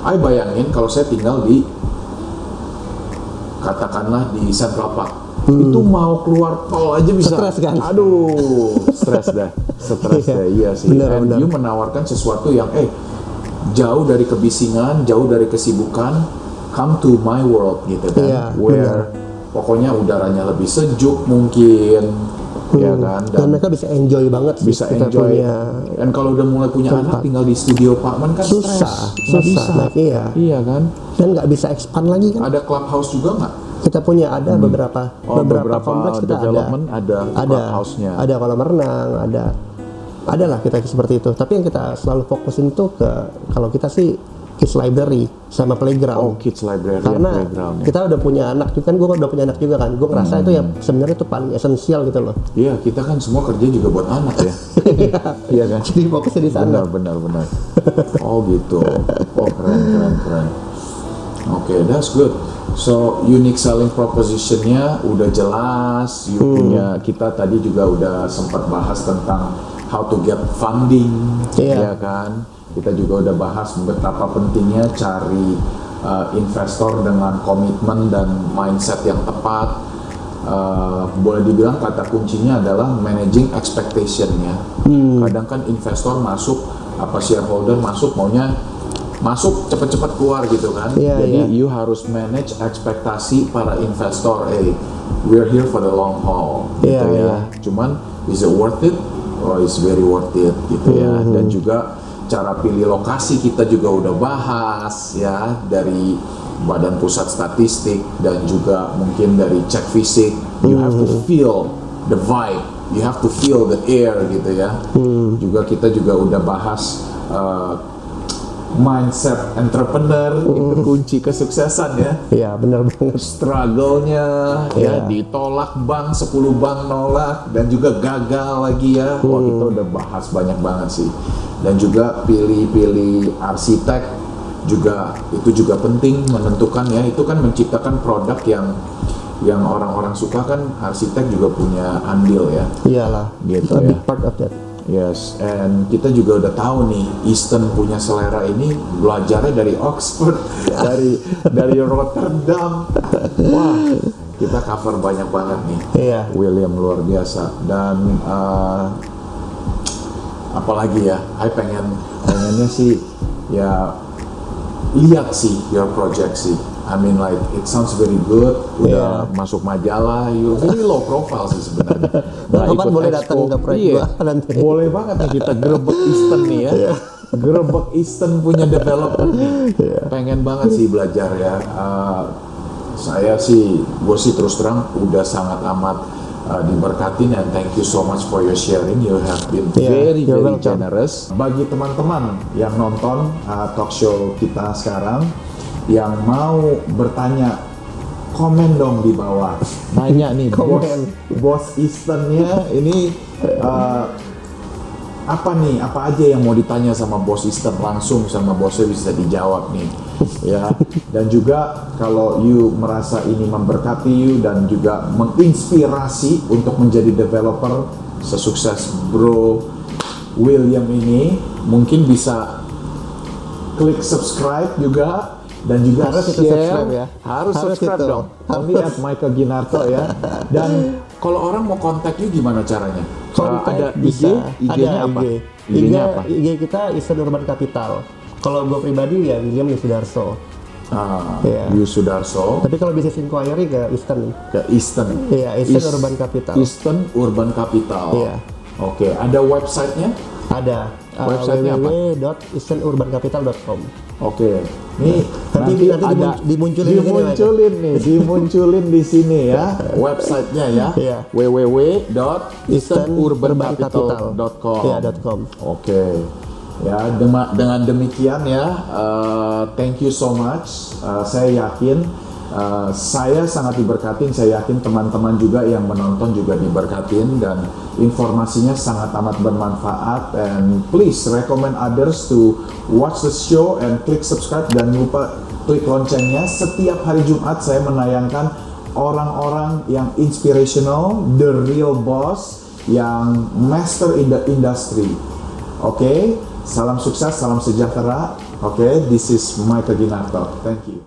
Saya bayangin kalau saya tinggal di katakanlah di Central Park. Itu mau keluar tol aja bisa. Hmm. Stres kan? Aduh, stres dah. Stres Iya. dah. Iya sih. Benar, And benar. you menawarkan sesuatu yang eh jauh dari kebisingan, jauh dari kesibukan, come to my world gitu kan. Iya, Where pokoknya udaranya lebih sejuk mungkin. Ya kan? Hmm. Dan, mereka bisa enjoy banget sih. bisa enjoy punya dan kalau udah mulai punya tempat. anak tinggal di studio apartemen kan Susah, stres. Nggak susah, bisa Mike, iya. iya kan dan nggak bisa expand lagi kan. ada clubhouse juga nggak Kita punya ada beberapa, Oh, beberapa beberapa kompleks kita ada. development ada Ada, clubhouse-nya. ada kolam renang, ada, ada lah kita seperti itu. Tapi yang kita selalu fokusin tuh ke kalau kita sih kids library sama playground. Oh, kids library Karena playground ya. kita udah punya anak, juga kan gue udah punya anak juga kan. Gue ngerasa itu ya sebenarnya itu paling esensial gitu loh. Iya, kita kan semua kerja juga buat anak ya. Iya kan? Jadi fokusnya di sana. Benar, benar, benar. Oh gitu. Oh keren, keren, keren. Oke, that's good. So unique selling propositionnya udah jelas. You punya kita tadi juga udah sempat bahas tentang how to get funding, Iya. ya kan? Kita juga udah bahas betapa pentingnya cari uh, investor dengan komitmen dan mindset yang tepat. Uh, boleh dibilang kata kuncinya adalah managing expectation-nya. Kadang kan investor masuk apa shareholder masuk maunya masuk cepat-cepat keluar gitu kan. Iya, Jadi iya. you harus manage ekspektasi para investor. Eh, we're here for the long haul gitu Iya, ya. iya. Cuman is it worth it? Oh, it's very worth it gitu ya. Hmm. Dan juga cara pilih lokasi kita juga udah bahas ya dari Badan Pusat Statistik dan juga mungkin dari cek fisik. You have to Hmm. feel the vibe. You have to feel the air gitu ya. Hmm. Juga kita juga udah bahas uh, mindset entrepreneur itu kunci kesuksesan ya Iya benar banget. struggle-nya ya Iya. ditolak bank 10 bank nolak dan juga gagal lagi ya wah kita udah bahas banyak banget sih dan juga pilih-pilih arsitek juga itu juga penting menentukan ya itu kan menciptakan produk yang yang orang-orang suka kan arsitek juga punya andil ya Iyalah. Gitu A ya. big part of that. Yes, and kita juga udah tahu nih Easton punya selera ini belajarnya dari Oxford, dari dari Rotterdam. Wah, kita cover banyak banget nih. Iya. William luar biasa dan uh, apalagi ya, I pengen pengennya sih ya lihat sih your project sih. I mean like it sounds very good. Udah masuk majalah, you very low profile sih sebenarnya. Nggak Kapan ikut boleh expo. datang ke proyek Iya. gua nanti? Boleh banget nih kita gerebek Easton nih ya. Gerebek Easton punya developer nih. Pengen banget sih belajar ya. Uh, saya sih, gue sih terus terang udah sangat amat uh, diberkatin and thank you so much for your sharing. You have been Yeah, very very welcome. generous. Bagi teman-teman yang nonton uh, talk show kita sekarang yang mau bertanya komen dong di bawah nanya nih bos Komen. bos Eastonnya ini uh, apa nih apa aja yang mau ditanya sama bos Easton langsung sama bosnya bisa dijawab nih ya dan juga kalau you merasa ini memberkati you dan juga menginspirasi untuk menjadi developer sesukses bro William ini mungkin bisa klik subscribe juga dan juga Harus itu share. subscribe ya. harus, Harus subscribe itu. dong only at Michael Ginarto ya dan kalau orang mau kontak you gimana caranya Kontak Uh, ada bisa. IG IG-nya ada apa IG. IG-nya apa IG kita Eastern Urban Capital. Kalau gue pribadi ya William Sudarso. ah Iya. Yu Sudarso Tapi kalau bisnis inquiry ke Eastern. ke Eastern Iya, Eastern East- Urban Capital. Eastern Urban Capital Iya. oke ada websitenya Ada uh, Websitenya apa? www.easternurbancapital.com. Oke, nih Nanti- nanti, nanti ada dimun- dimunculin dimunculin nih, dimunculin di sini ya websitenya ya, Iya. www.easternurbancapital.com. Dot .com. Oke, ya dema- dengan demikian ya, uh, thank you so much. Uh, saya yakin uh, saya sangat diberkatin. Saya yakin teman-teman juga yang menonton juga diberkatin dan informasinya sangat amat bermanfaat. And please recommend others to watch the show and click subscribe dan lupa klik loncengnya. Setiap hari Jumat saya menayangkan orang-orang yang inspirational, the real boss, yang master in the industry. Oke, salam sukses, salam sejahtera. Oke, this is Michael Ginarto. Thank you.